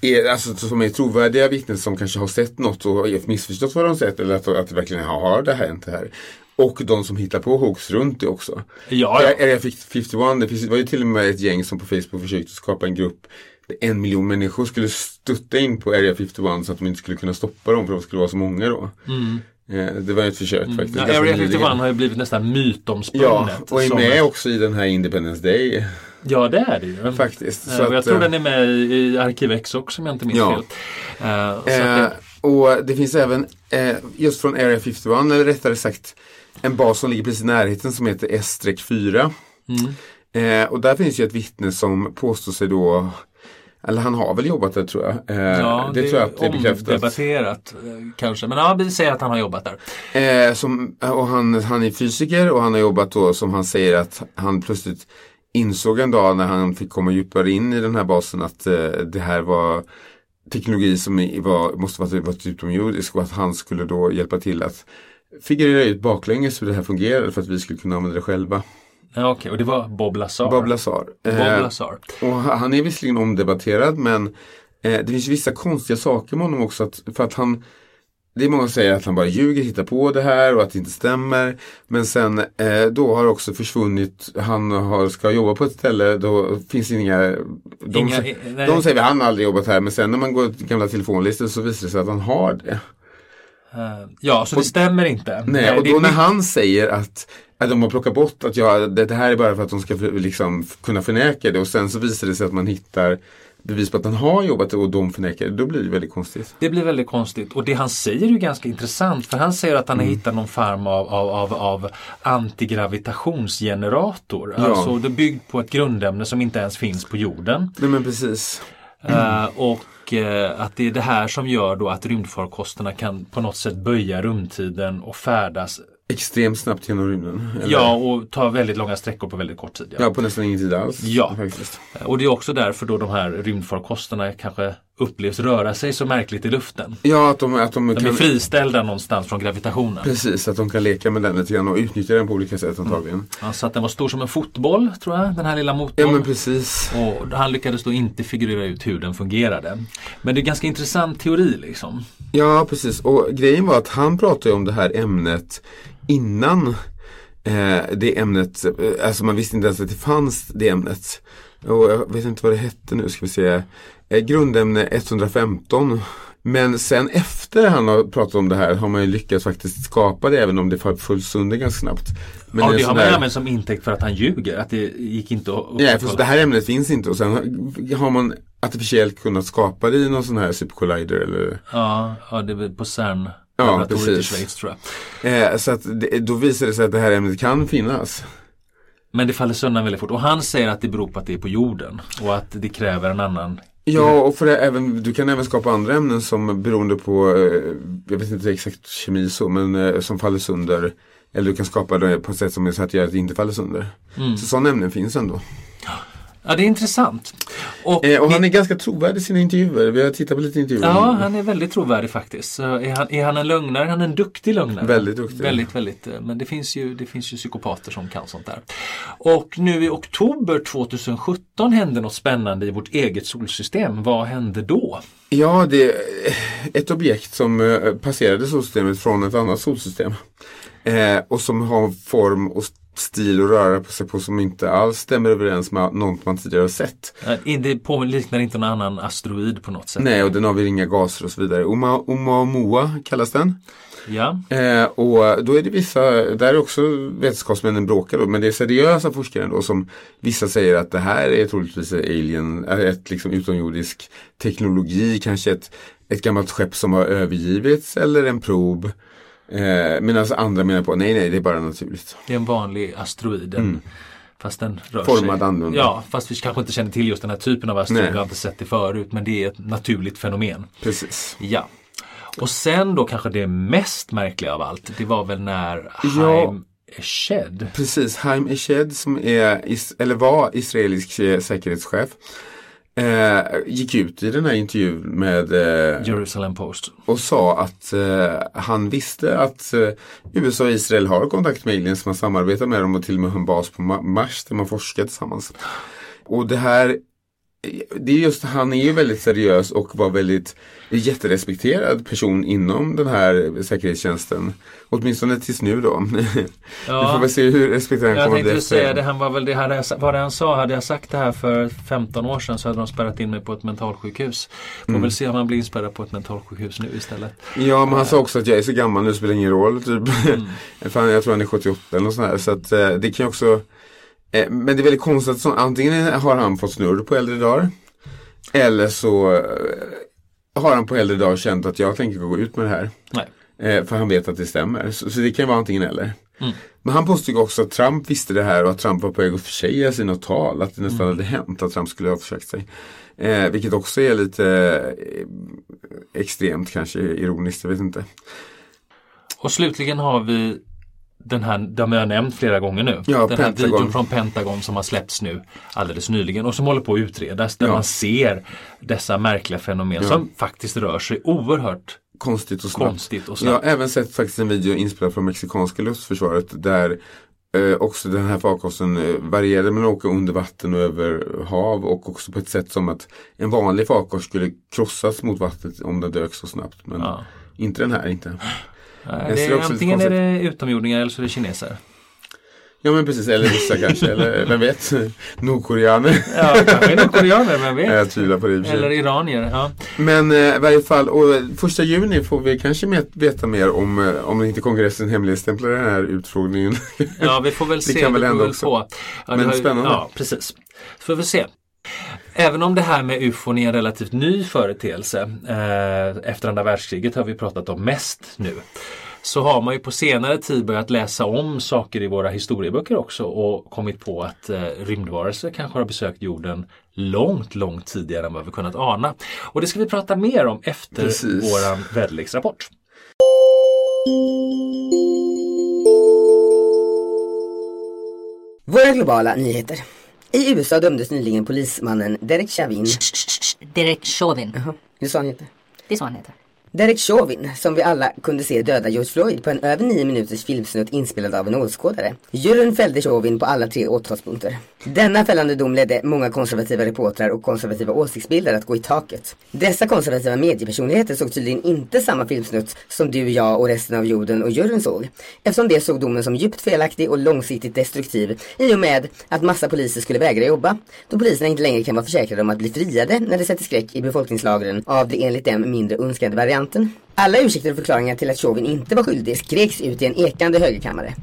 är, alltså, som är trovärdiga vittnen som kanske har sett något och missförstått vad de sett eller att, att det verkligen har det här hänt det här. Och de som hittar på hoax runt det också. Ja, ja. Area 51, det, finns, det var ju till och med ett gäng som på Facebook försökte skapa en grupp där en miljon människor skulle stutta in på Area 51 så att de inte skulle kunna stoppa dem för de skulle vara så många då. Eh, Det var ju ett försök faktiskt. Mm. Ja, ganska Area nyligen. 51 har ju blivit nästan Ja, mytomspunnet. och är som- med också i den här Independence Day Ja, det är det ju. faktiskt. Eh, Så jag att, tror eh, den är med i, Arkivex också om jag inte minns Ja. fel. Så Eh, det, och det finns även eh, just från Area 51, eller rättare sagt en bas som ligger precis i närheten som heter S-4. Mm. Eh, och där finns ju ett vittne som påstår sig då eller han har väl jobbat där tror jag. Eh, ja, det, tror jag att det är bekräftat. omdebatterat eh, kanske. Men ja, vi säger att han har jobbat där. Eh, som, och han, han är fysiker och han har jobbat då som han säger att han plötsligt insåg en dag när han fick komma djupare in i den här basen att eh, det här var teknologi som var, måste vara varit utomjordisk och att han skulle då hjälpa till att figurera ut baklänges hur det här fungerar för att vi skulle kunna använda det själva. Ja, Okej, och det var Bob Lazar. Bob Lazar. Bob Eh, Lazar. och han är visserligen omdebatterad men eh, det finns vissa konstiga saker med honom också. Att, för att han det är många som säger att han bara ljuger, hittar på det här och att det inte stämmer. Men sen eh, då har också försvunnit, han har, ska jobba på ett ställe, då finns inga... De, Inga- nej. de säger att han aldrig jobbat här men sen när man går till gamla telefonlistor så visar det sig att han har det. Eh, ja, så det stämmer inte. Nej, Eh, och då är när han säger att, att de har plockat bort att jag, det, här är bara för att de ska liksom, kunna förneka det och sen så visar det sig att man hittar bevis på att han har jobbat och de förnekar det, då blir det väldigt konstigt. Det blir väldigt konstigt och det han säger är ju ganska intressant för han säger att han Mm. har hittat någon form av, av, av, av antigravitationsgenerator. Ja. Alltså det är byggt på ett grundämne som inte ens finns på jorden. Nej men precis. Eh, och eh, att det är det här som gör då att rymdfarkosterna kan på något sätt böja rumtiden och färdas Extremt snabbt genom rymden. eller? Ja, och ta väldigt långa sträckor på väldigt kort tid. Ja. Ja, på nästan ingen tid alls. Ja. Faktiskt. Och det är också därför då de här rymdfarkosterna kanske upplevs röra sig så märkligt i luften. Ja, att de, att de, De kan... friställda någonstans från gravitationen. Precis, att de kan leka med den lite grann och utnyttja den på olika sätt antagligen. Ja, så att den var stor som en fotboll, tror jag, den här lilla Ja motorn. men precis. Och han lyckades då inte figurera ut hur den fungerade. Men det är en ganska intressant teori liksom. Ja precis och grejen var att han pratade om det här ämnet innan eh, det ämnet, eh, alltså man visste inte ens att det fanns det ämnet. Och jag vet inte vad det hette nu, ska vi se. Eh, grundämne 115. Men sen efter han har pratat om det här har man ju lyckats faktiskt skapa det även om det föll sönder ganska snabbt. Men ja, det sån har man här- ju använt som intäkt för att han ljuger. Att det gick inte att Nej, för det här ämnet finns inte och sen har- man artificiellt kunnat skapa det i någon sån här supercollider eller Ja, ja, det är på CERN. Ja, laboratoriet i precis. Schweiz tror jag. eh, Så att det, då visar det sig att det här ämnet kan finnas. Men det faller sönder väldigt fort. Och han säger att det beror på att det är på jorden. Och att det kräver en annan Ja, och för det, även, du kan även skapa andra ämnen som beroende på, eh, jag vet inte exakt kemi så, men eh, som faller sönder. Eller du kan skapa det på ett sätt som är så att det gör att det inte faller sönder. Mm. Så sådana ämnen finns ändå. Ja, det är intressant. Och, Eh, och han är ganska trovärdig i sina intervjuer. Vi har tittat på lite intervjuer. Ja, han är väldigt trovärdig faktiskt. Så är, han, är han en lögnare? Han är en duktig lögnare. Väldigt duktig. Väldigt, väldigt. eh, Men det finns, ju, det finns ju psykopater som kan sånt där. Och nu i oktober 2017 hände något spännande i vårt eget solsystem. Vad hände då? Ja, det är ett objekt som eh, passerade solsystemet från ett annat solsystem. Eh, och som har form och stil att röra på sig på som inte alls stämmer överens med något man tidigare har sett. Eh, Det på, liknar inte någon annan asteroid på något sätt. Nej, och den har väl inga gaser och så vidare. Oma, Oumuamua kallas den. Ja, Eh, och då är det vissa, där är också vetenskapsmännen bråkar då, men det är seriösa forskare då som vissa säger att det här är troligtvis alien, är ett liksom utomjordisk teknologi, kanske ett, ett gammalt skepp som har övergivits eller en prob. Eh, Medan andra menar på, nej nej det är bara naturligt. det är en vanlig asteroid. en- Fast den rör Mm. Formad sig. annorlunda. Ja, fast vi kanske inte känner till just den här typen av asteroid. Nej. Vi har inte sett det förut. Men det är ett naturligt fenomen. Precis. Ja. Och sen då kanske det mest märkliga av allt. Det var väl när Ja. Haim Eshed. Precis, Haim Eshed som är, eller var israelisk säkerhetschef. Eh, gick ut i den här intervjun med eh, Jerusalem Post. och sa att eh, han visste att eh, USA och Israel har kontakt med aliens, man samarbetar med dem och till och med har en bas på Ma- Mars där man forskar tillsammans. Och det här, det är just, han är ju väldigt seriös och var väldigt jätterespekterad person inom den här säkerhetstjänsten. Åtminstone tills nu då. Ja. Vi får väl se hur respekterad han Jag kommer att tänkte bli ju säga efter. det, han var väl det, hade jag, vad det han sa, hade jag sagt det här för 15 år sedan så hade de spärrat in mig på ett mentalsjukhus. Får Mm. väl se om han blir inspärrad på ett mentalsjukhus nu istället. Ja, men han sa också att jag är så gammal nu spelar ingen roll. Typ. Han, jag tror han är 78 eller något sånt här. Så att eh, det kan ju också Men det är väldigt konstigt att så, antingen har han fått snurr på äldre dagar. Eller så eh, har han på äldre dagar känt att jag tänker gå ut med det här. Nej. Eh, för han vet att det stämmer. Så, så det kan vara antingen eller. Mm. Men han påstod också att Trump visste det här och att Trump var på väg att försäga sina tal. Att det nästan Mm. hade hänt att Trump skulle ha försökt sig. Eh, vilket också är lite eh, extremt kanske ironiskt, jag vet inte. Och slutligen har vi den här, de har jag nämnt flera gånger nu. Ja, den här Pentagon. videon från Pentagon som har släppts nu alldeles nyligen och som håller på att utredas. Där Ja. man ser dessa märkliga fenomen Ja. som faktiskt rör sig oerhört Konstigt och snabbt. konstigt och Jag har snabbt. även sett faktiskt en video inspelad från mexikanska luftförsvaret där eh, också den här farkosten eh, varierade mellan att åka under vatten och över hav och också på ett sätt som att en vanlig farkost skulle krossas mot vattnet om den dök så snabbt. Men Ja. inte den här inte. Nej, det det är, antingen är det utomjordingar eller så är det kineser. Ja men precis, eller vissa kanske, eller vem vet, nordkoreaner. Ja, kanske nordkoreaner, vem vet? Jag tvivlar på det i. Eller iranier. Ja. Men eh, i varje fall, och eh, första juni får vi kanske med, veta mer om, eh, om inte kongressen hemligstämplar den här utfrågningen. ja, vi får väl Det se. kan väl det hända också. På. Ja, det Men har spännande. Ja, precis. Så får vi se. Även om det här med ufon är en relativt ny företeelse. Eh, efter andra världskriget har vi pratat om mest nu. Så har man ju på senare tid börjat läsa om saker i våra historieböcker också och kommit på att eh, rymdvarelser kanske har besökt jorden långt, långt tidigare än vad vi kunnat ana. Och det ska vi prata mer om efter Precis. våran väderleksrapport. Våra globala nyheter. I USA dömdes nyligen polismannen Derek Chauvin Derek Chauvin. Det sa han inte. Det så han heter. Derek Chauvin, som vi alla kunde se döda George Floyd på en över nio minuters filmsnutt inspelad av en åskådare. Juryn fällde Chauvin på alla tre åtalspunkter. Denna fällande dom ledde många konservativa reportrar och konservativa åsiktsbildare att gå i taket. Dessa konservativa mediepersonligheter såg tydligen inte samma filmsnutt som du, jag och resten av jorden och juryn såg. Eftersom de såg domen som djupt felaktig och långsiktigt destruktiv i och med att massa poliser skulle vägra jobba. Då poliserna inte längre kan vara försäkrade om att bli friade när det sätter skräck i befolkningslagren av det enligt dem mindre önskade varianten. Alla ursäkter och förklaringar till att Chauvin inte var skyldig skreks ut i en ekande högerkammare.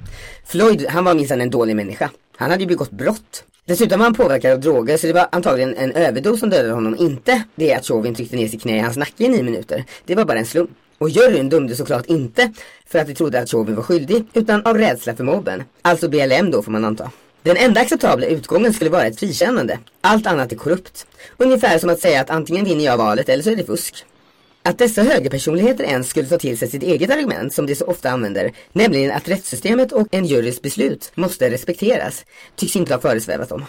Floyd, han var minsann en dålig människa. Han hade ju begått brott. Dessutom var han påverkad av droger så det var antagligen en överdos som dödade honom, inte det att Chauvin tryckte ner sitt knä i hans nacke i nio minuter. Det var bara en slump. Och juryn dömde såklart inte för att de trodde att Chauvin var skyldig, utan av rädsla för mobben. Alltså BLM då får man anta. Den enda acceptabla utgången skulle vara ett frikännande. Allt annat är korrupt. Ungefär som att säga att antingen vinner jag valet eller så är det fusk. Att dessa högerpersonligheter ens skulle ta till sig sitt eget argument som de så ofta använder, nämligen att rättssystemet och en jurys beslut måste respekteras, tycks inte ha föresvävat dem.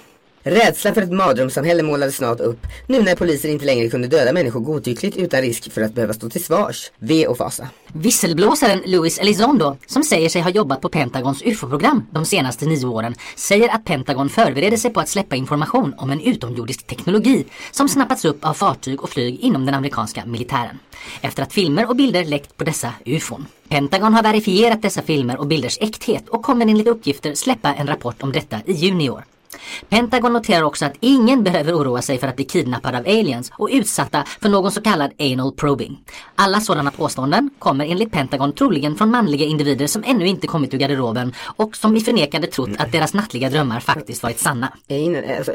Rädsla för ett mardrömssamhälle målades snart upp, nu när polisen inte längre kunde döda människor godtyckligt utan risk för att behöva stå till svars. Ve och fasa. Visselblåsaren Louis Elizondo, som säger sig ha jobbat på Pentagons UFO-program de senaste nio åren, säger att Pentagon förbereder sig på att släppa information om en utomjordisk teknologi som snappats upp av fartyg och flyg inom den amerikanska militären. Efter att filmer och bilder läckt på dessa UFOn. Pentagon har verifierat dessa filmer och bilders äkthet och kommer enligt uppgifter släppa en rapport om detta i juni i år. Pentagon noterar också att ingen behöver oroa sig för att bli kidnappad av aliens och utsatta för någon så kallad anal probing. Alla sådana påståenden kommer enligt Pentagon troligen från manliga individer som ännu inte kommit ur garderoben och som i förnekande trott att deras nattliga drömmar faktiskt varit sanna. Anal, alltså,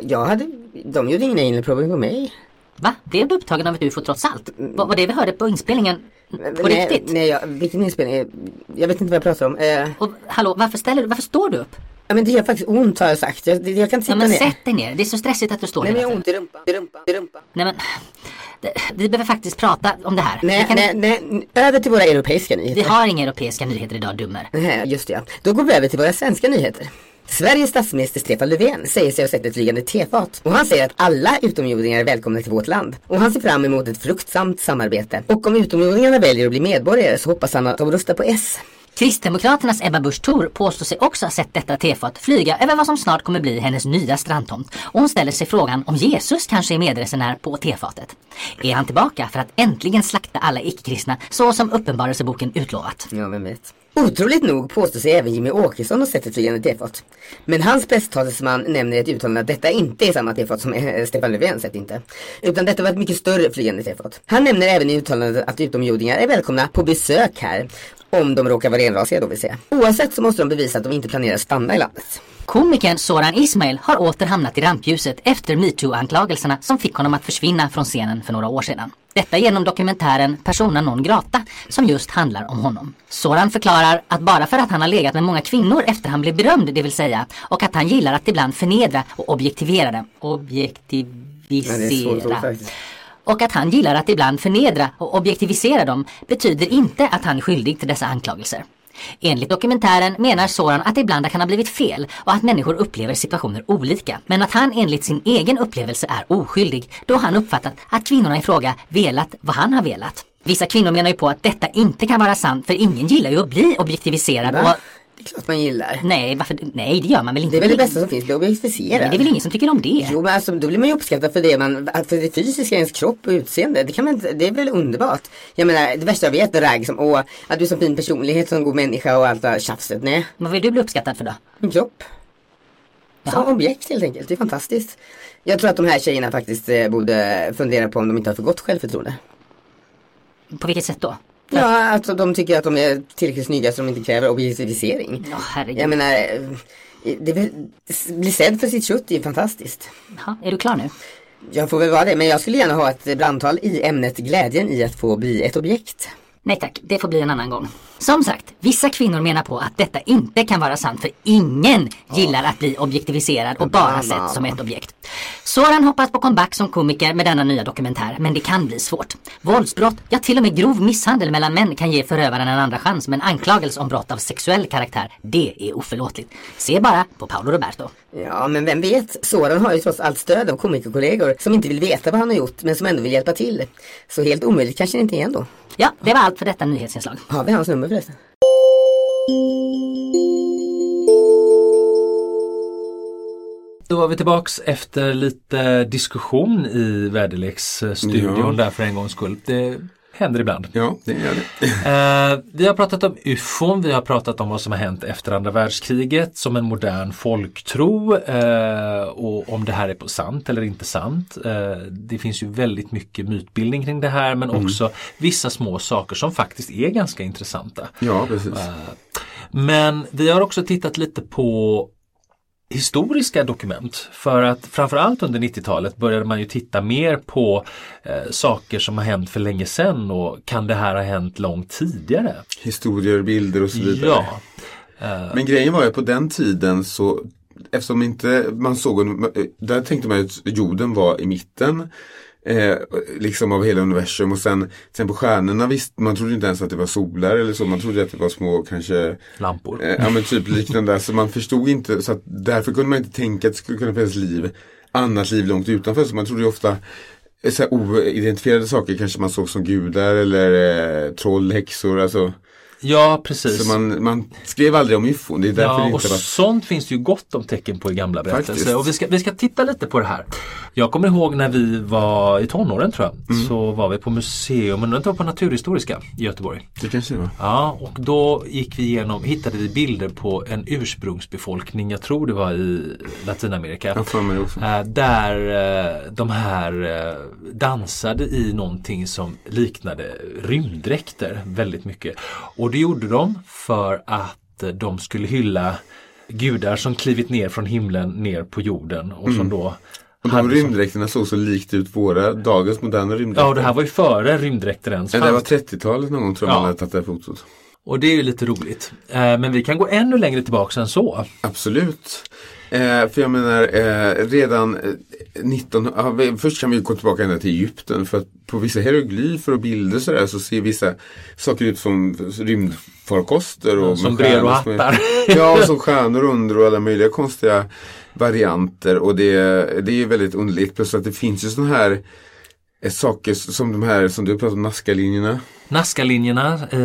jag hade, de gjorde ingen anal probing på mig. Va? Blev du upptagen av ett UFO trots allt? Vad var det vi hörde på inspelningen? På nej, riktigt? Nej, jag, vilken inspelning? Jag vet inte vad jag pratar om. Eh, Och hallå, varför ställer du, varför står du upp? Ja, men det gör faktiskt ont har jag sagt. Jag, jag kan inte Ja men ner. sätt dig ner, det är så stressigt att du står Nej men jag har ont i rumpan, i rumpan, i rumpan. Nej men, det, vi behöver faktiskt prata om det här. Nej, vi, kan, nej, nej, över till våra europeiska vi nyheter. har inga europeiska nyheter idag, dummer. Nej, just det ja. Då går vi över till våra svenska nyheter. Sveriges statsminister Stefan Löfven säger sig ha sett ett flygande tefat. Och han säger att alla utomjordingar är välkomna till vårt land. Och han ser fram emot ett fruktsamt samarbete. Och om utomjordingarna väljer att bli medborgare så hoppas han att de röstar på S. Kristdemokraternas Ebba Busch Thor påstår sig också ha sett detta tefat flyga över vad som snart kommer bli hennes nya strandtomt. Och hon ställer sig frågan om Jesus kanske är medresenär på tefatet. Är han tillbaka för att äntligen slakta alla icke-kristna så som Uppenbarelseboken utlovat? Ja, vem vet. Otroligt nog påstår sig även Jimmy Åkesson ha sett ett flygande tefat. Men hans presstalesman nämner i ett uttalande att detta inte är samma tefat som eh, Stefan Löfven sett inte. Utan detta var ett mycket större flygande tefat. Han nämner även i uttalandet att utomjordingar är välkomna på besök här. Om de råkar vara renrasiga då vill säga. Oavsett så måste de bevisa att de inte planerar att stanna i landet. Komikern Soran Ismail har åter hamnat i rampljuset efter metoo-anklagelserna som fick honom att försvinna från scenen för några år sedan. Detta genom dokumentären Persona non grata som just handlar om honom. Soran förklarar att bara för att han har legat med många kvinnor efter han blev berömd, det vill säga, och att han gillar att ibland förnedra och objektivera dem. Objektivisera. Och att han gillar att ibland förnedra och objektivisera dem betyder inte att han är skyldig till dessa anklagelser. Enligt dokumentären menar Soran att det ibland kan ha blivit fel och att människor upplever situationer olika. Men att han enligt sin egen upplevelse är oskyldig då han uppfattat att kvinnorna i fråga velat vad han har velat. Vissa kvinnor menar ju på att detta inte kan vara sant för ingen gillar ju att bli objektiviserad och klart man gillar. Nej, varför? Nej, det gör man väl inte? Det är väl det bästa som finns, bli objektifierad. Nej, det är väl ingen som tycker om det? Jo men alltså då blir man ju uppskattad för det man, för det fysiska, ens kropp och utseende. Det kan man det är väl underbart. Jag menar det värsta jag vet är ragg som, åh, att du är så fin personlighet, som god människa och allt det här tjafset. Nej, Vad vill du bli uppskattad för då? min kropp. Som objekt helt enkelt, det är fantastiskt. Jag tror att de här tjejerna faktiskt eh, borde fundera på om de inte har för gott självförtroende. På vilket sätt då? Ja, alltså de tycker att de är tillräckligt snygga så de inte kräver objektivisering. Ja, herregud. Jag menar, eh, det bli sedd för sitt kött är fantastiskt. Jaha, är du klar nu? Jag får väl vara det, men jag skulle gärna ha ett brandtal i ämnet glädjen i att få bli ett objekt. Nej tack, det får bli en annan gång. Som sagt, vissa kvinnor menar på att detta inte kan vara sant för ingen gillar att bli objektiviserad och bara sett som ett objekt. Soran hoppas på comeback som komiker med denna nya dokumentär, men det kan bli svårt. Våldsbrott, ja till och med grov misshandel mellan män kan ge förövaren en andra chans, men anklagelse om brott av sexuell karaktär, det är oförlåtligt. Se bara på Paolo Roberto. Ja, men vem vet? Soran har ju trots allt stöd av komikerkollegor som inte vill veta vad han har gjort men som ändå vill hjälpa till. Så helt omöjligt kanske det inte är ändå. Ja, det var allt för detta nyhetsinslag. Har vi hans nummer förresten? Då var vi tillbaks efter lite diskussion i väderleksstudion Ja. där för en gångs skull. Det händer ibland. Ja, det gör det. Eh, vi har pratat om ufon, vi har pratat om vad som har hänt efter andra världskriget som en modern folktro eh, och om det här är på sant eller inte sant. Eh, det finns ju väldigt mycket mytbildning kring det här men också vissa små saker som faktiskt är ganska intressanta. Ja, precis. Men vi har också tittat lite på historiska dokument. För att framförallt under 90-talet började man ju titta mer på eh, saker som har hänt för länge sedan och kan det här ha hänt långt tidigare? Historier, bilder och så vidare. Ja. Men grejen var ju på den tiden så Eftersom inte man såg, där tänkte man att jorden var i mitten eh, liksom av hela universum och sen, sen på stjärnorna visste man trodde inte ens att det var solar eller så, man trodde att det var små kanske Lampor. eh, Ja men typ liknande så man förstod inte, så att därför kunde man inte tänka att det skulle kunna finnas liv, annat liv långt utanför, så man trodde ju ofta eh, så här oidentifierade saker kanske man såg som gudar eller eh, troll, häxor, alltså Ja precis. så man, man skrev aldrig om ufon, det är därför det Ja, och inte var sånt finns det ju gott om tecken på i gamla berättelser. Faktiskt. Och vi ska, vi ska titta lite på det här. Jag kommer ihåg när vi var i tonåren tror jag. Mm. Så var vi på museum, men det var på Naturhistoriska i Göteborg. Det kanske det var. Ja, och då gick vi igenom, hittade vi bilder på en ursprungsbefolkning, jag tror det var i Latinamerika. Jag för mig det också. Eh, Där eh, de här eh, dansade i någonting som liknade rymddräkter väldigt mycket. Och det gjorde de för att de skulle hylla gudar som klivit ner från himlen ner på jorden och som då Mm. Och hade de rymddräkterna såg så likt ut våra, dagens moderna rymddräkter. Ja, och det här var ju före rymddräkter ens Ja, det var fanns. 30-talet någon gång tror jag Ja. man hade tagit det här fotot. Och det är ju lite roligt. Eh, Men vi kan gå ännu längre tillbaka än så. Absolut. Eh, för jag menar eh, redan eh, 19... Ja, vi, först kan vi gå tillbaka ända till Egypten för att på vissa hieroglyfer och bilder så, där, så ser vissa saker ut som rymdfarkoster. Och Som med brer och stjärnor som är- hattar. Ja, och som stjärnor under och alla möjliga konstiga varianter. Och det, det är ju väldigt underligt. Plus att det finns ju sådana här eh, saker som de här som du pratar om, Nazca-linjerna. Nazca-linjerna eh,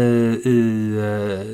i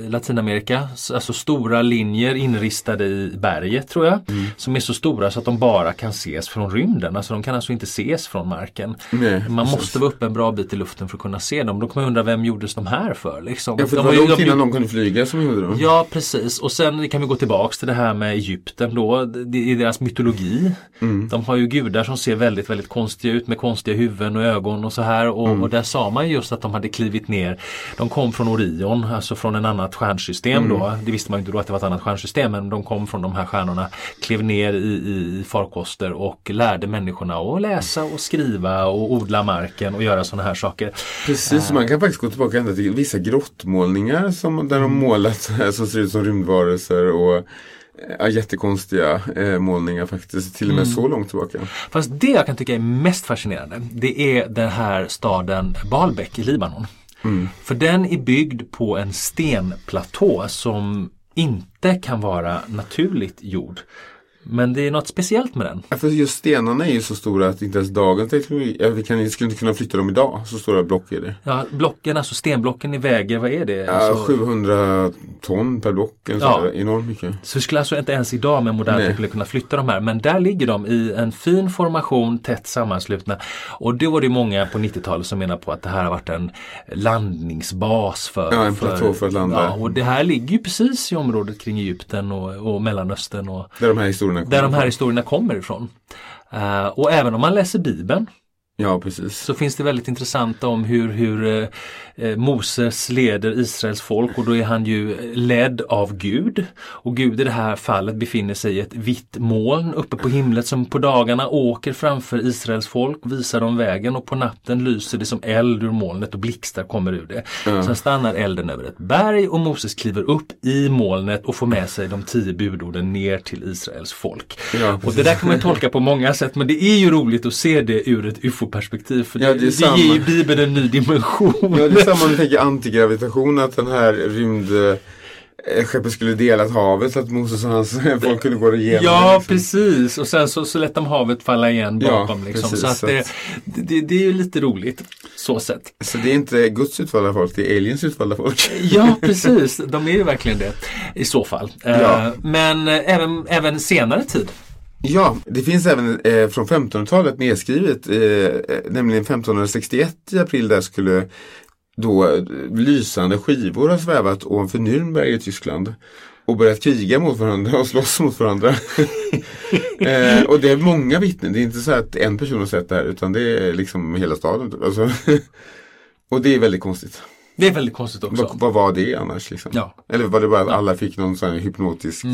eh, Latinamerika, alltså stora linjer inristade i berget tror jag. Mm. Som är så stora så att de bara kan ses från rymden. Alltså de kan alltså inte ses från marken. Nej, Man precis. måste vara uppe en bra bit i luften för att kunna se dem. Då kan man undra vem gjordes de här för? Liksom? Ja, för det de var långt de- innan de kunde flyga som gjorde dem. Ja precis och sen kan vi gå tillbaks till det här med Egypten då. Är deras mytologi. Mm. De har ju gudar som ser väldigt väldigt konstiga ut med konstiga huvuden och ögon och så här. Och, Mm. och där sa man just att de hade klivit ner. De kom från Orion, alltså från en annat stjärnsystem då. Mm. Det visste man inte då att det var ett annat stjärnsystem men de kom från de här stjärnorna. Klev ner i, i farkoster och lärde människorna att läsa och skriva och odla marken och göra sådana här saker. Precis, man kan faktiskt gå tillbaka ända till vissa grottmålningar som, där de målat så här, som ser ut som rymdvarelser och eh, ja, jättekonstiga eh, målningar faktiskt. Till och med så långt tillbaka. Fast det jag kan tycka är mest fascinerande det är den här staden Baalbek i Libanon. Mm. För den är byggd på en stenplatå som inte kan vara naturligt gjord. Men det är något speciellt med den. Ja, för just stenarna är ju så stora att inte ens dagens teknologi, ja, vi kan, skulle inte kunna flytta dem idag. Så stora block är det. Ja, blocken, alltså stenblocken i väger, vad är det? Ja, Alltså, 700 ton per block. En Ja. Enormt mycket. Så vi skulle alltså inte ens idag med modern teknik kunna flytta de här. Men där ligger de i en fin formation, tätt sammanslutna. Och då var det många på 90-talet som menar på att det här har varit en landningsbas för... Ja, en platå för att landa. Ja, och det här ligger ju precis i området kring Egypten och, och Mellanöstern och Där de här historierna kommer där de här ifrån. historierna kommer ifrån. Eh, och även om man läser Bibeln Ja, precis. så finns det väldigt intressant om hur, hur eh, eh, Moses leder Israels folk och då är han ju ledd av Gud. Och Gud i det här fallet befinner sig i ett vitt moln uppe på himlet som på dagarna åker framför Israels folk, visar dem vägen och på natten lyser det som eld ur molnet och blixtar kommer ur det. Sen stannar elden över ett berg och Moses kliver upp i molnet och får med sig de tio budorden ner till Israels folk. Ja, och det där kan man tolka på många sätt men det är ju roligt att se det ur ett ufo-perspektiv för det, Ja, det det, samma. ger ju Bibeln en ny dimension. Ja, det samma om du tänker antigravitation, att den här rymd... eh, Skeppet skulle delat havet så att Moses och hans folk kunde gå igenom. Ja liksom. precis och sen så, så lät de havet falla igen Ja, bakom. liksom. precis, så att så det, det, det är ju lite roligt så sett. Så det är inte Guds utvalda folk, det är aliens utvalda folk. Ja precis, de är ju verkligen det i så fall. Eh, Ja. Men eh, även, även senare tid. Ja, det finns även eh, från 1500-talet nedskrivet, eh, nämligen 1561 i april där skulle då eh, lysande skivor ha svävat ovanför Nürnberg i Tyskland och börjat kriga mot varandra och slåss mot varandra. eh, och det är många vittnen, det är inte så att en person har sett det här utan det är liksom hela staden. typ. Alltså, och det är väldigt konstigt. Det är väldigt konstigt också. Vad, vad var det annars? Liksom? Ja. Eller var det bara att alla fick någon sån här hypnotisk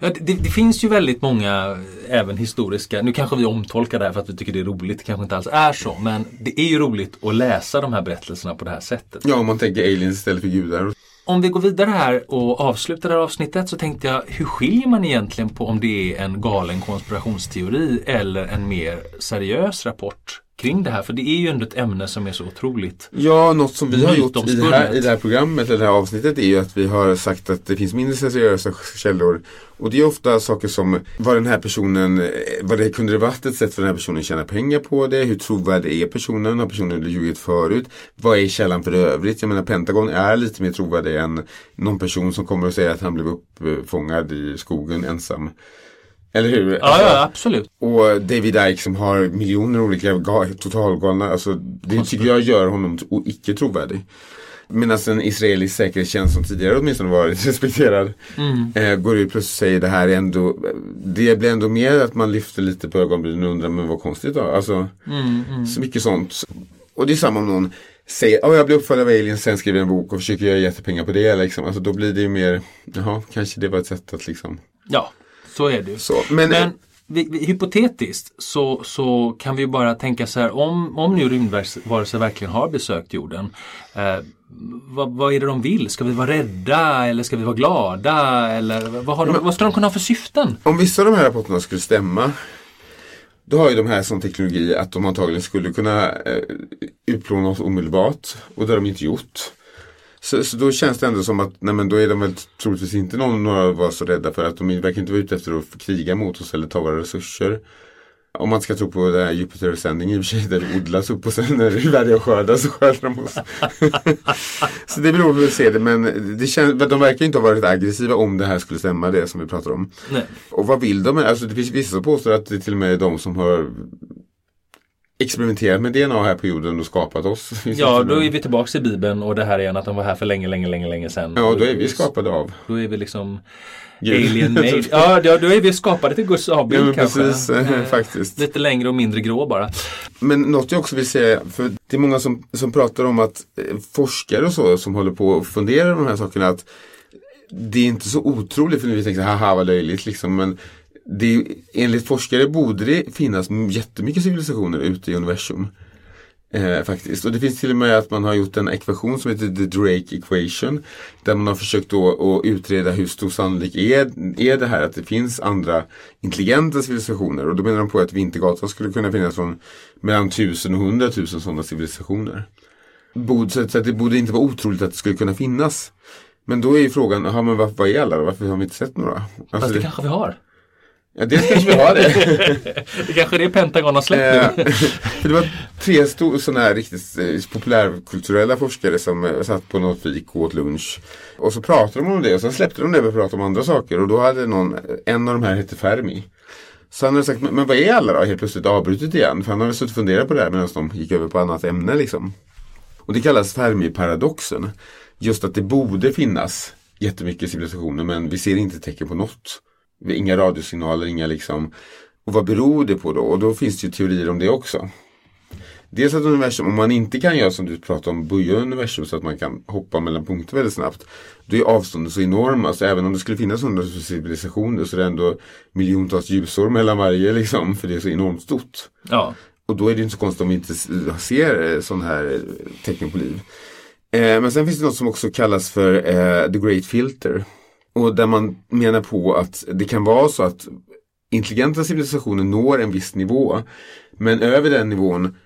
Ja, det, det finns ju väldigt många även historiska, nu kanske vi omtolkar det här för att vi tycker det är roligt, det kanske inte alls är så, men det är ju roligt att läsa de här berättelserna på det här sättet. Ja, om man tänker aliens istället för gudar. Om vi går vidare här och avslutar det här avsnittet så tänkte jag, hur skiljer man egentligen på om det är en galen konspirationsteori eller en mer seriös rapport kring det här? För det är ju ändå ett ämne som är så otroligt. Ja, något som vi har gjort i det, här, i det här programmet, eller det här avsnittet, är ju att vi har sagt att det finns mindre seriösa källor. Och det är ofta saker som vad den här personen, eh, vad det kunde det varit ett sätt för den här personen att tjäna pengar på det, hur trovärdig är personen, har personen ljugit förut, vad är källan för övrigt? Jag menar Pentagon är lite mer trovärdig än någon person som kommer och säger att han blev uppfångad i skogen ensam. Eller hur? Ja, Alltså, ja absolut. och David Icke som har miljoner olika ga- totalgalna, alltså det tycker jag gör honom icke trovärdig. Medan en israelisk säkerhetstjänst som tidigare åtminstone varit respekterad eh, går ut plus och säger det här är ändå Det blir ändå mer att man lyfter lite på ögonbrynen och undrar men vad konstigt då. Alltså, Så mycket sånt. Och det är samma om någon säger att jag blev uppföljd av aliens sen skriver en bok och försöker göra jättepengar på det. Liksom. Alltså, då blir det ju mer Jaha, kanske det var ett sätt att liksom Ja, så är det ju. så. Men, Men vi, vi, hypotetiskt så, så kan vi ju bara tänka så här om, om nu rymdvarelser verkligen har besökt jorden. Eh, vad, vad är det de vill? Ska vi vara rädda eller ska vi vara glada? Eller vad, har de, vad ska de kunna ha för syften? Om vissa av de här rapporterna skulle stämma då har ju de här sån teknologi att de antagligen skulle kunna eh, utplåna oss omedelbart och det har de inte gjort. Så, så då känns det ändå som att nej men då är de väl troligtvis inte någon, några oss så rädda för att de verkar inte vara ute efter att kriga mot oss eller ta våra resurser. Om man ska tro på den här Jupiter-sändningen i och för sig där det odlas upp och sen när det är värre att skörda så skördar de oss. så det beror på hur vi ser det men det känns, de verkar inte ha varit aggressiva om det här skulle stämma det som vi pratar om. Nej. Och vad vill de? Alltså det finns vissa som påstår att det till och med är de som har experimenterat med DNA här på jorden och skapat oss. Ja, då är vi tillbaks i Bibeln och det här igen att de var här för länge, länge, länge, länge sedan. Ja, då är vi skapade av. Då är vi liksom Gud. alien made. Ja, då, är vi skapade till Guds Ja, avbild men kanske. precis, eh, Eh, faktiskt. Lite längre och mindre grå bara. Men något jag också vill säga, för det är många som, som pratar om att eh, forskare och så som håller på och funderar på de här sakerna att det är inte så otroligt för nu vi tänker haha vad löjligt liksom men det enligt forskare borde det finnas jättemycket civilisationer ute i universum. Eh, faktiskt. Och det finns till och med att man har gjort en ekvation som heter the Drake equation. Där man har försökt då att utreda hur stor sannolik är, är det här att det finns andra intelligenta civilisationer. Och då menar de på att Vintergatan skulle kunna finnas från mellan 1000 och 100 000 sådana civilisationer. Så att det borde inte vara otroligt att det skulle kunna finnas. Men då är ju frågan, aha, men varför, vad är alla då? Varför har vi inte sett några? Alltså Fast det, kanske vi har. Ja, dels kanske vi har det. Det kanske är det Pentagon har släppt nu. Eh, för det var tre sådana här riktigt eh, populärkulturella forskare som eh, satt på något fik och åt lunch. Och så pratade de om det och sen släppte de det och pratade om andra saker. Och då hade någon, en av de här hette Fermi. Så han hade sagt, men, men vad är alla då? Helt plötsligt avbrutit igen. För han hade suttit och funderat på det här medan de gick över på annat ämne liksom. Och det kallas Fermi-paradoxen. Just att det borde finnas jättemycket civilisationer men vi ser inte tecken på något. Inga radiosignaler, inga liksom. Och vad beror det på då? Och då finns det ju teorier om det också. Dels att universum, om man inte kan göra som du pratar om, böja universum så att man kan hoppa mellan punkter väldigt snabbt. Då är avstånden så enorma, så även om det skulle finnas hundratusen civilisationer så är det ändå miljontals ljusår mellan varje liksom, för det är så enormt stort. Ja. Och då är det inte så konstigt om vi inte ser eh, sån här eh, tecken på liv. Eh, men sen finns det något som också kallas för eh, the great filter. Och där man menar på att det kan vara så att intelligenta civilisationer når en viss nivå. Men över den nivån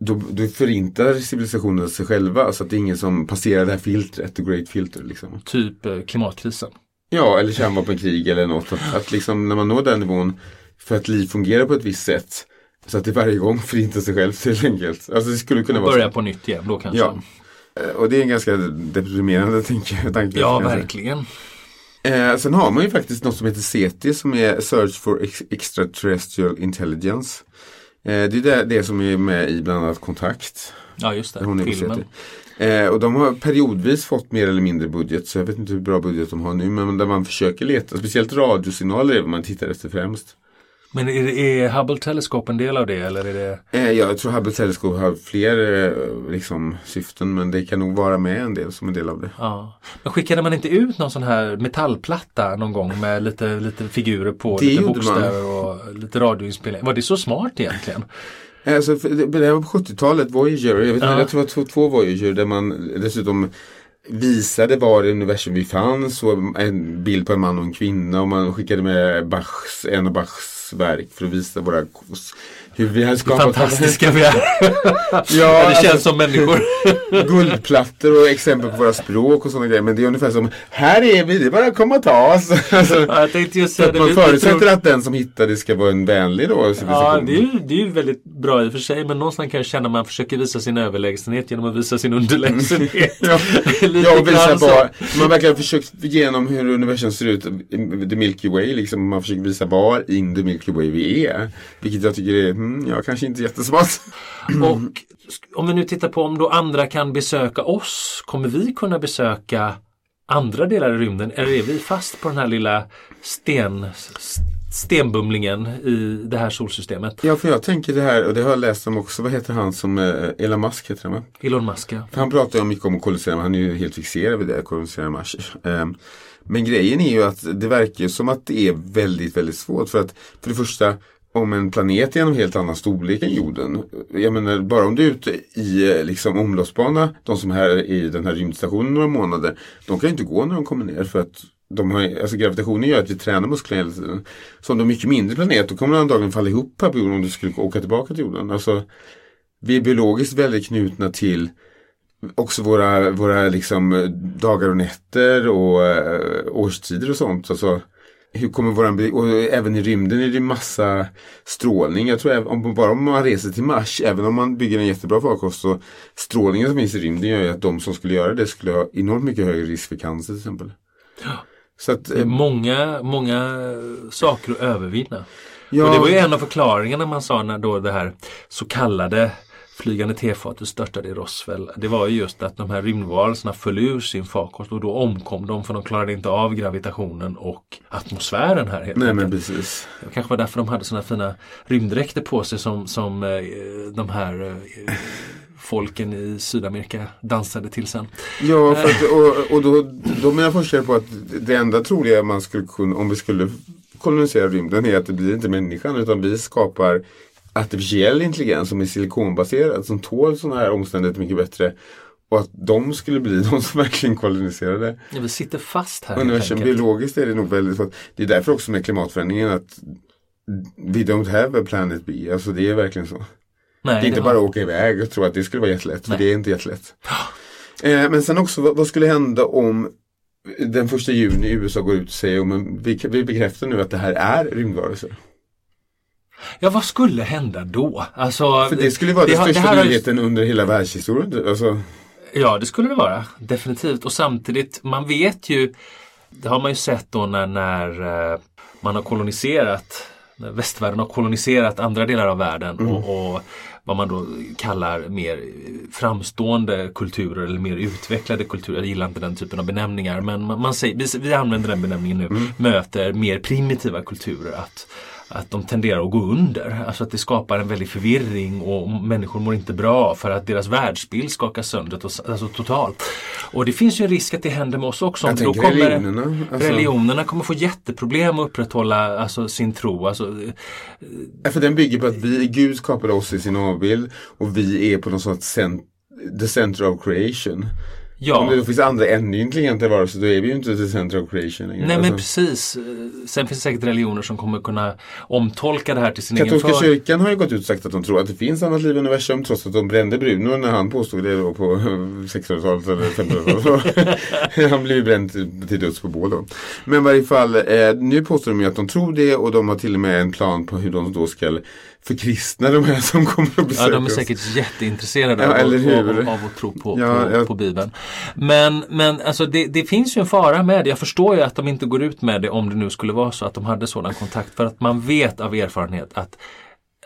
då, då förintar civilisationen sig själva så att det är ingen som passerar det här filtret, the great filter. Liksom. Typ eh, klimatkrisen. Ja, eller kärnvapenkrig eller något. Att, att liksom när man når den nivån för att liv fungerar på ett visst sätt så att det varje gång förintar sig själv helt enkelt. Alltså det skulle kunna vara Börja på nytt igen då kanske. Ja. Eh, Och det är en ganska deprimerande tanke. tanke Ja, kan jag säga. verkligen. Eh, sen har man ju faktiskt något som heter SETI som är Search for Ex- Extraterrestrial Intelligence. Eh, det är det, det som är med i bland annat Kontakt. Ja, just hon det. på Filmen. Eh, och de har periodvis fått mer eller mindre budget så jag vet inte hur bra budget de har nu men där man försöker leta, speciellt radiosignaler är vad man tittar efter främst. Men är, är Hubble Telescope en del av det eller är det? Eh, jag tror Hubble Telescope har fler eh, liksom, syften men det kan nog vara med en del som en del av det. Ja. Men skickade man inte ut någon sån här metallplatta någon gång med lite, lite figurer på, Det lite bokstäver och lite radioinspelning? Var det så smart egentligen? Alltså, det, var på 70-talet, Voyager, jag, vet, Ja. jag tror det var två, två Voyager där man dessutom visade var i universum vi fanns och en bild på en man och en kvinna och man skickade med Bachs, en av Bachs verk för att visa våra hur vi hade skapat Fantastiska vi är. Ja, det alltså, känns som människor. guldplattor och exempel på våra språk och sådana grejer. Men det är ungefär som, här är vi, det är bara att komma och ta oss. Alltså, Ja, jag tänkte just säga man förutsätter tror- att den som hittar det ska vara en vänlig då. Ja, det är, ju, det är ju väldigt bra i och för sig men någonstans kan jag känna att man försöker visa sin överlägsenhet genom att visa sin underlägsenhet. Ja, Lite ja och visa grann så. var, man verkar ha försökt genom hur universum ser ut, the Milky Way, liksom, man försöker visa var in the Milky Way vi är. Vilket jag tycker är, mm, ja kanske inte jättesmart. Och sk- om vi nu tittar på om då andra kan besöka oss, kommer vi kunna besöka andra delar i rymden eller är vi fast på den här lilla sten, stenbumlingen i det här solsystemet? Ja, för jag tänker det här, och det har jag läst om också, vad heter han som, eh, Elon Musk heter han va? Elon Musk ja. Han pratar ju mycket om att kolonisera, han är ju helt fixerad vid det, kolonisera Mars. Ehm, Men grejen är ju att det verkar som att det är väldigt, väldigt svårt. För att för det första, om en planet är en helt annan storlek än jorden. Jag menar, bara om du är ute i eh, liksom, omloppsbana, de som är här i den här rymdstationen några månader, de kan ju inte gå när de kommer ner för att de har, alltså gravitationen gör att vi tränar musklerna hela tiden. Så om du har mycket mindre planet, då kommer du antagligen falla ihop här på jorden om du skulle åka tillbaka till jorden. Alltså, vi är biologiskt väldigt knutna till också våra, våra liksom dagar och nätter och eh, årstider och sånt. Alltså, hur kommer våran, och även i rymden är det massa strålning. Jag tror om, bara om man reser till Mars, även om man bygger en jättebra farkost så strålningen som finns i rymden gör ju att de som skulle göra det skulle ha enormt mycket högre risk för cancer till exempel. Så att, eh, många, många saker att övervinna. ja, Och det var ju en av förklaringarna man sa när då det här så kallade flygande tefatet störtade i Roswell. Det var ju just att de här rymdvarelserna föll ur sin farkost och då omkom de för de klarade inte av gravitationen och atmosfären här helt Nej men precis. Det kanske var därför de hade sådana fina rymddräkter på sig som, som eh, de här eh, folken i Sydamerika dansade till sen. Ja, för att, och, och då, då menar forskare på att det enda troliga man skulle kunna, om vi skulle kolonisera rymden är att det blir inte människan utan vi skapar artificiell intelligens som är silikonbaserad som tål sådana här omständigheter mycket bättre. Och att de skulle bli de som verkligen koloniserade Ja, vi sitter fast här universum. Biologiskt är det nog väldigt att Det är därför också med klimatförändringen att we don't have a planet B. Alltså det är verkligen så. Nej, Det är inte har- bara att åka iväg och tro att det skulle vara jättelätt. För det är inte jättelätt. Eh, men sen också, vad, vad skulle hända om den första juni USA går ut och säger om vi, vi bekräftar nu att det här är rymdvarelser. Ja, vad skulle hända då? Alltså, För det skulle vara den har- största ju- nyheten under hela världshistorien. Alltså, Ja, det skulle det vara. Definitivt. Och samtidigt, man vet ju, det har man ju sett då när, när eh, man har koloniserat, när västvärlden har koloniserat andra delar av världen och, och vad man då kallar mer framstående kulturer eller mer utvecklade kulturer. Jag gillar inte den typen av benämningar men man, man säger, vi, vi använder den benämningen nu. Möter mer primitiva kulturer. Att, att de tenderar att gå under. Alltså att det skapar en väldig förvirring och människor mår inte bra för att deras världsbild skakas sönder alltså totalt. Och det finns ju en risk att det händer med oss också. Jag Då kommer, religionerna, alltså- religionerna kommer få jätteproblem att upprätthålla alltså, sin tro. Alltså, För den bygger på att vi, Gud skapade oss i sin avbild och vi är på något sorts cent, the center of creation. Ja. Om det då finns andra ännu intelligenta varelser då är vi ju inte the center of creation längre. Nej men Alltså, precis. Sen finns det säkert religioner som kommer kunna omtolka det här till sin egen Katolska för. kyrkan har ju gått ut och sagt att de tror att det finns annat liv i universum trots att de brände Bruno när han påstod det då på 1600-talet eller 1500-talet. han blev ju bränd till, till döds på bål då. Men i varje fall, eh, nu påstår de ju att de tror det och de har till och med en plan på hur de då ska förkristna de här som kommer att besöka Ja, de är oss. säkert jätteintresserade Ja, av, av, av att tro på, Ja, på, jag- på Bibeln. Men, men alltså det, det finns ju en fara med det. Jag förstår ju att de inte går ut med det om det nu skulle vara så att de hade sådan kontakt. För att man vet av erfarenhet att,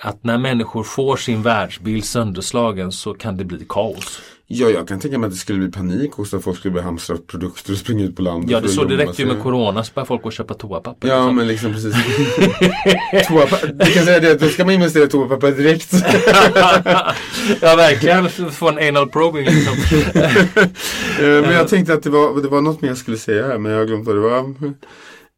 att när människor får sin världsbild sönderslagen så kan det bli kaos. Ja, jag kan tänka mig att det skulle bli panik också att folk skulle börja hamstra produkter och springa ut på landet. Ja, det att så gömma räckte ju med Corona så började folk gå och köpa toapapper. Ja, liksom. men liksom precis. Toapa- du kan säga det, då ska man investera i toapapper direkt. ja, verkligen. Få en anal probing liksom. Eh, men jag tänkte att det var, det var något mer jag skulle säga här, men jag har glömt vad det var.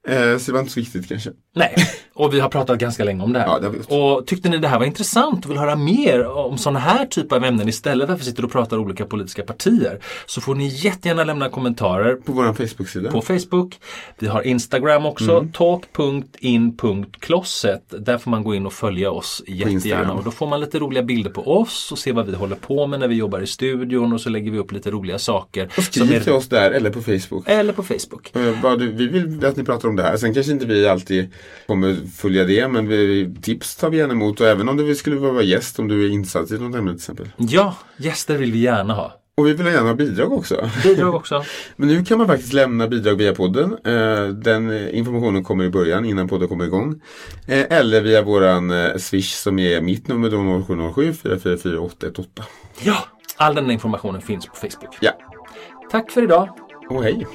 Eh, så det var inte så viktigt kanske. Nej, och vi har pratat ganska länge om det här. Ja, det och tyckte ni det här var intressant och vill höra mer om sådana här typer av ämnen istället för att vi sitter och pratar olika politiska partier så får ni jättegärna lämna kommentarer På vår Facebook-sida. på Facebook. Vi har Instagram också, Mm. talk.in.closet. Där får man gå in och följa oss jättegärna och då får man lite roliga bilder på oss och se vad vi håller på med när vi jobbar i studion och så lägger vi upp lite roliga saker. Och skriv till oss där eller på Facebook. Eller på Facebook. Eh, vad du, vi vill att ni pratar om det här. Sen kanske inte vi alltid kommer följa det, men vi, tips tar vi gärna emot. Och även om du skulle vara gäst, om du är insatt i något ämne till exempel. Ja, gäster vill vi gärna ha. Och vi vill gärna ha bidrag också. Bidrag också. Men nu kan man faktiskt lämna bidrag via podden. Eh, Den informationen kommer i början innan podden kommer igång. Eh, Eller via våran eh, Swish som är mitt nummer då 0707 444 818. Ja, all den informationen finns på Facebook. Ja, Tack för idag. och hej!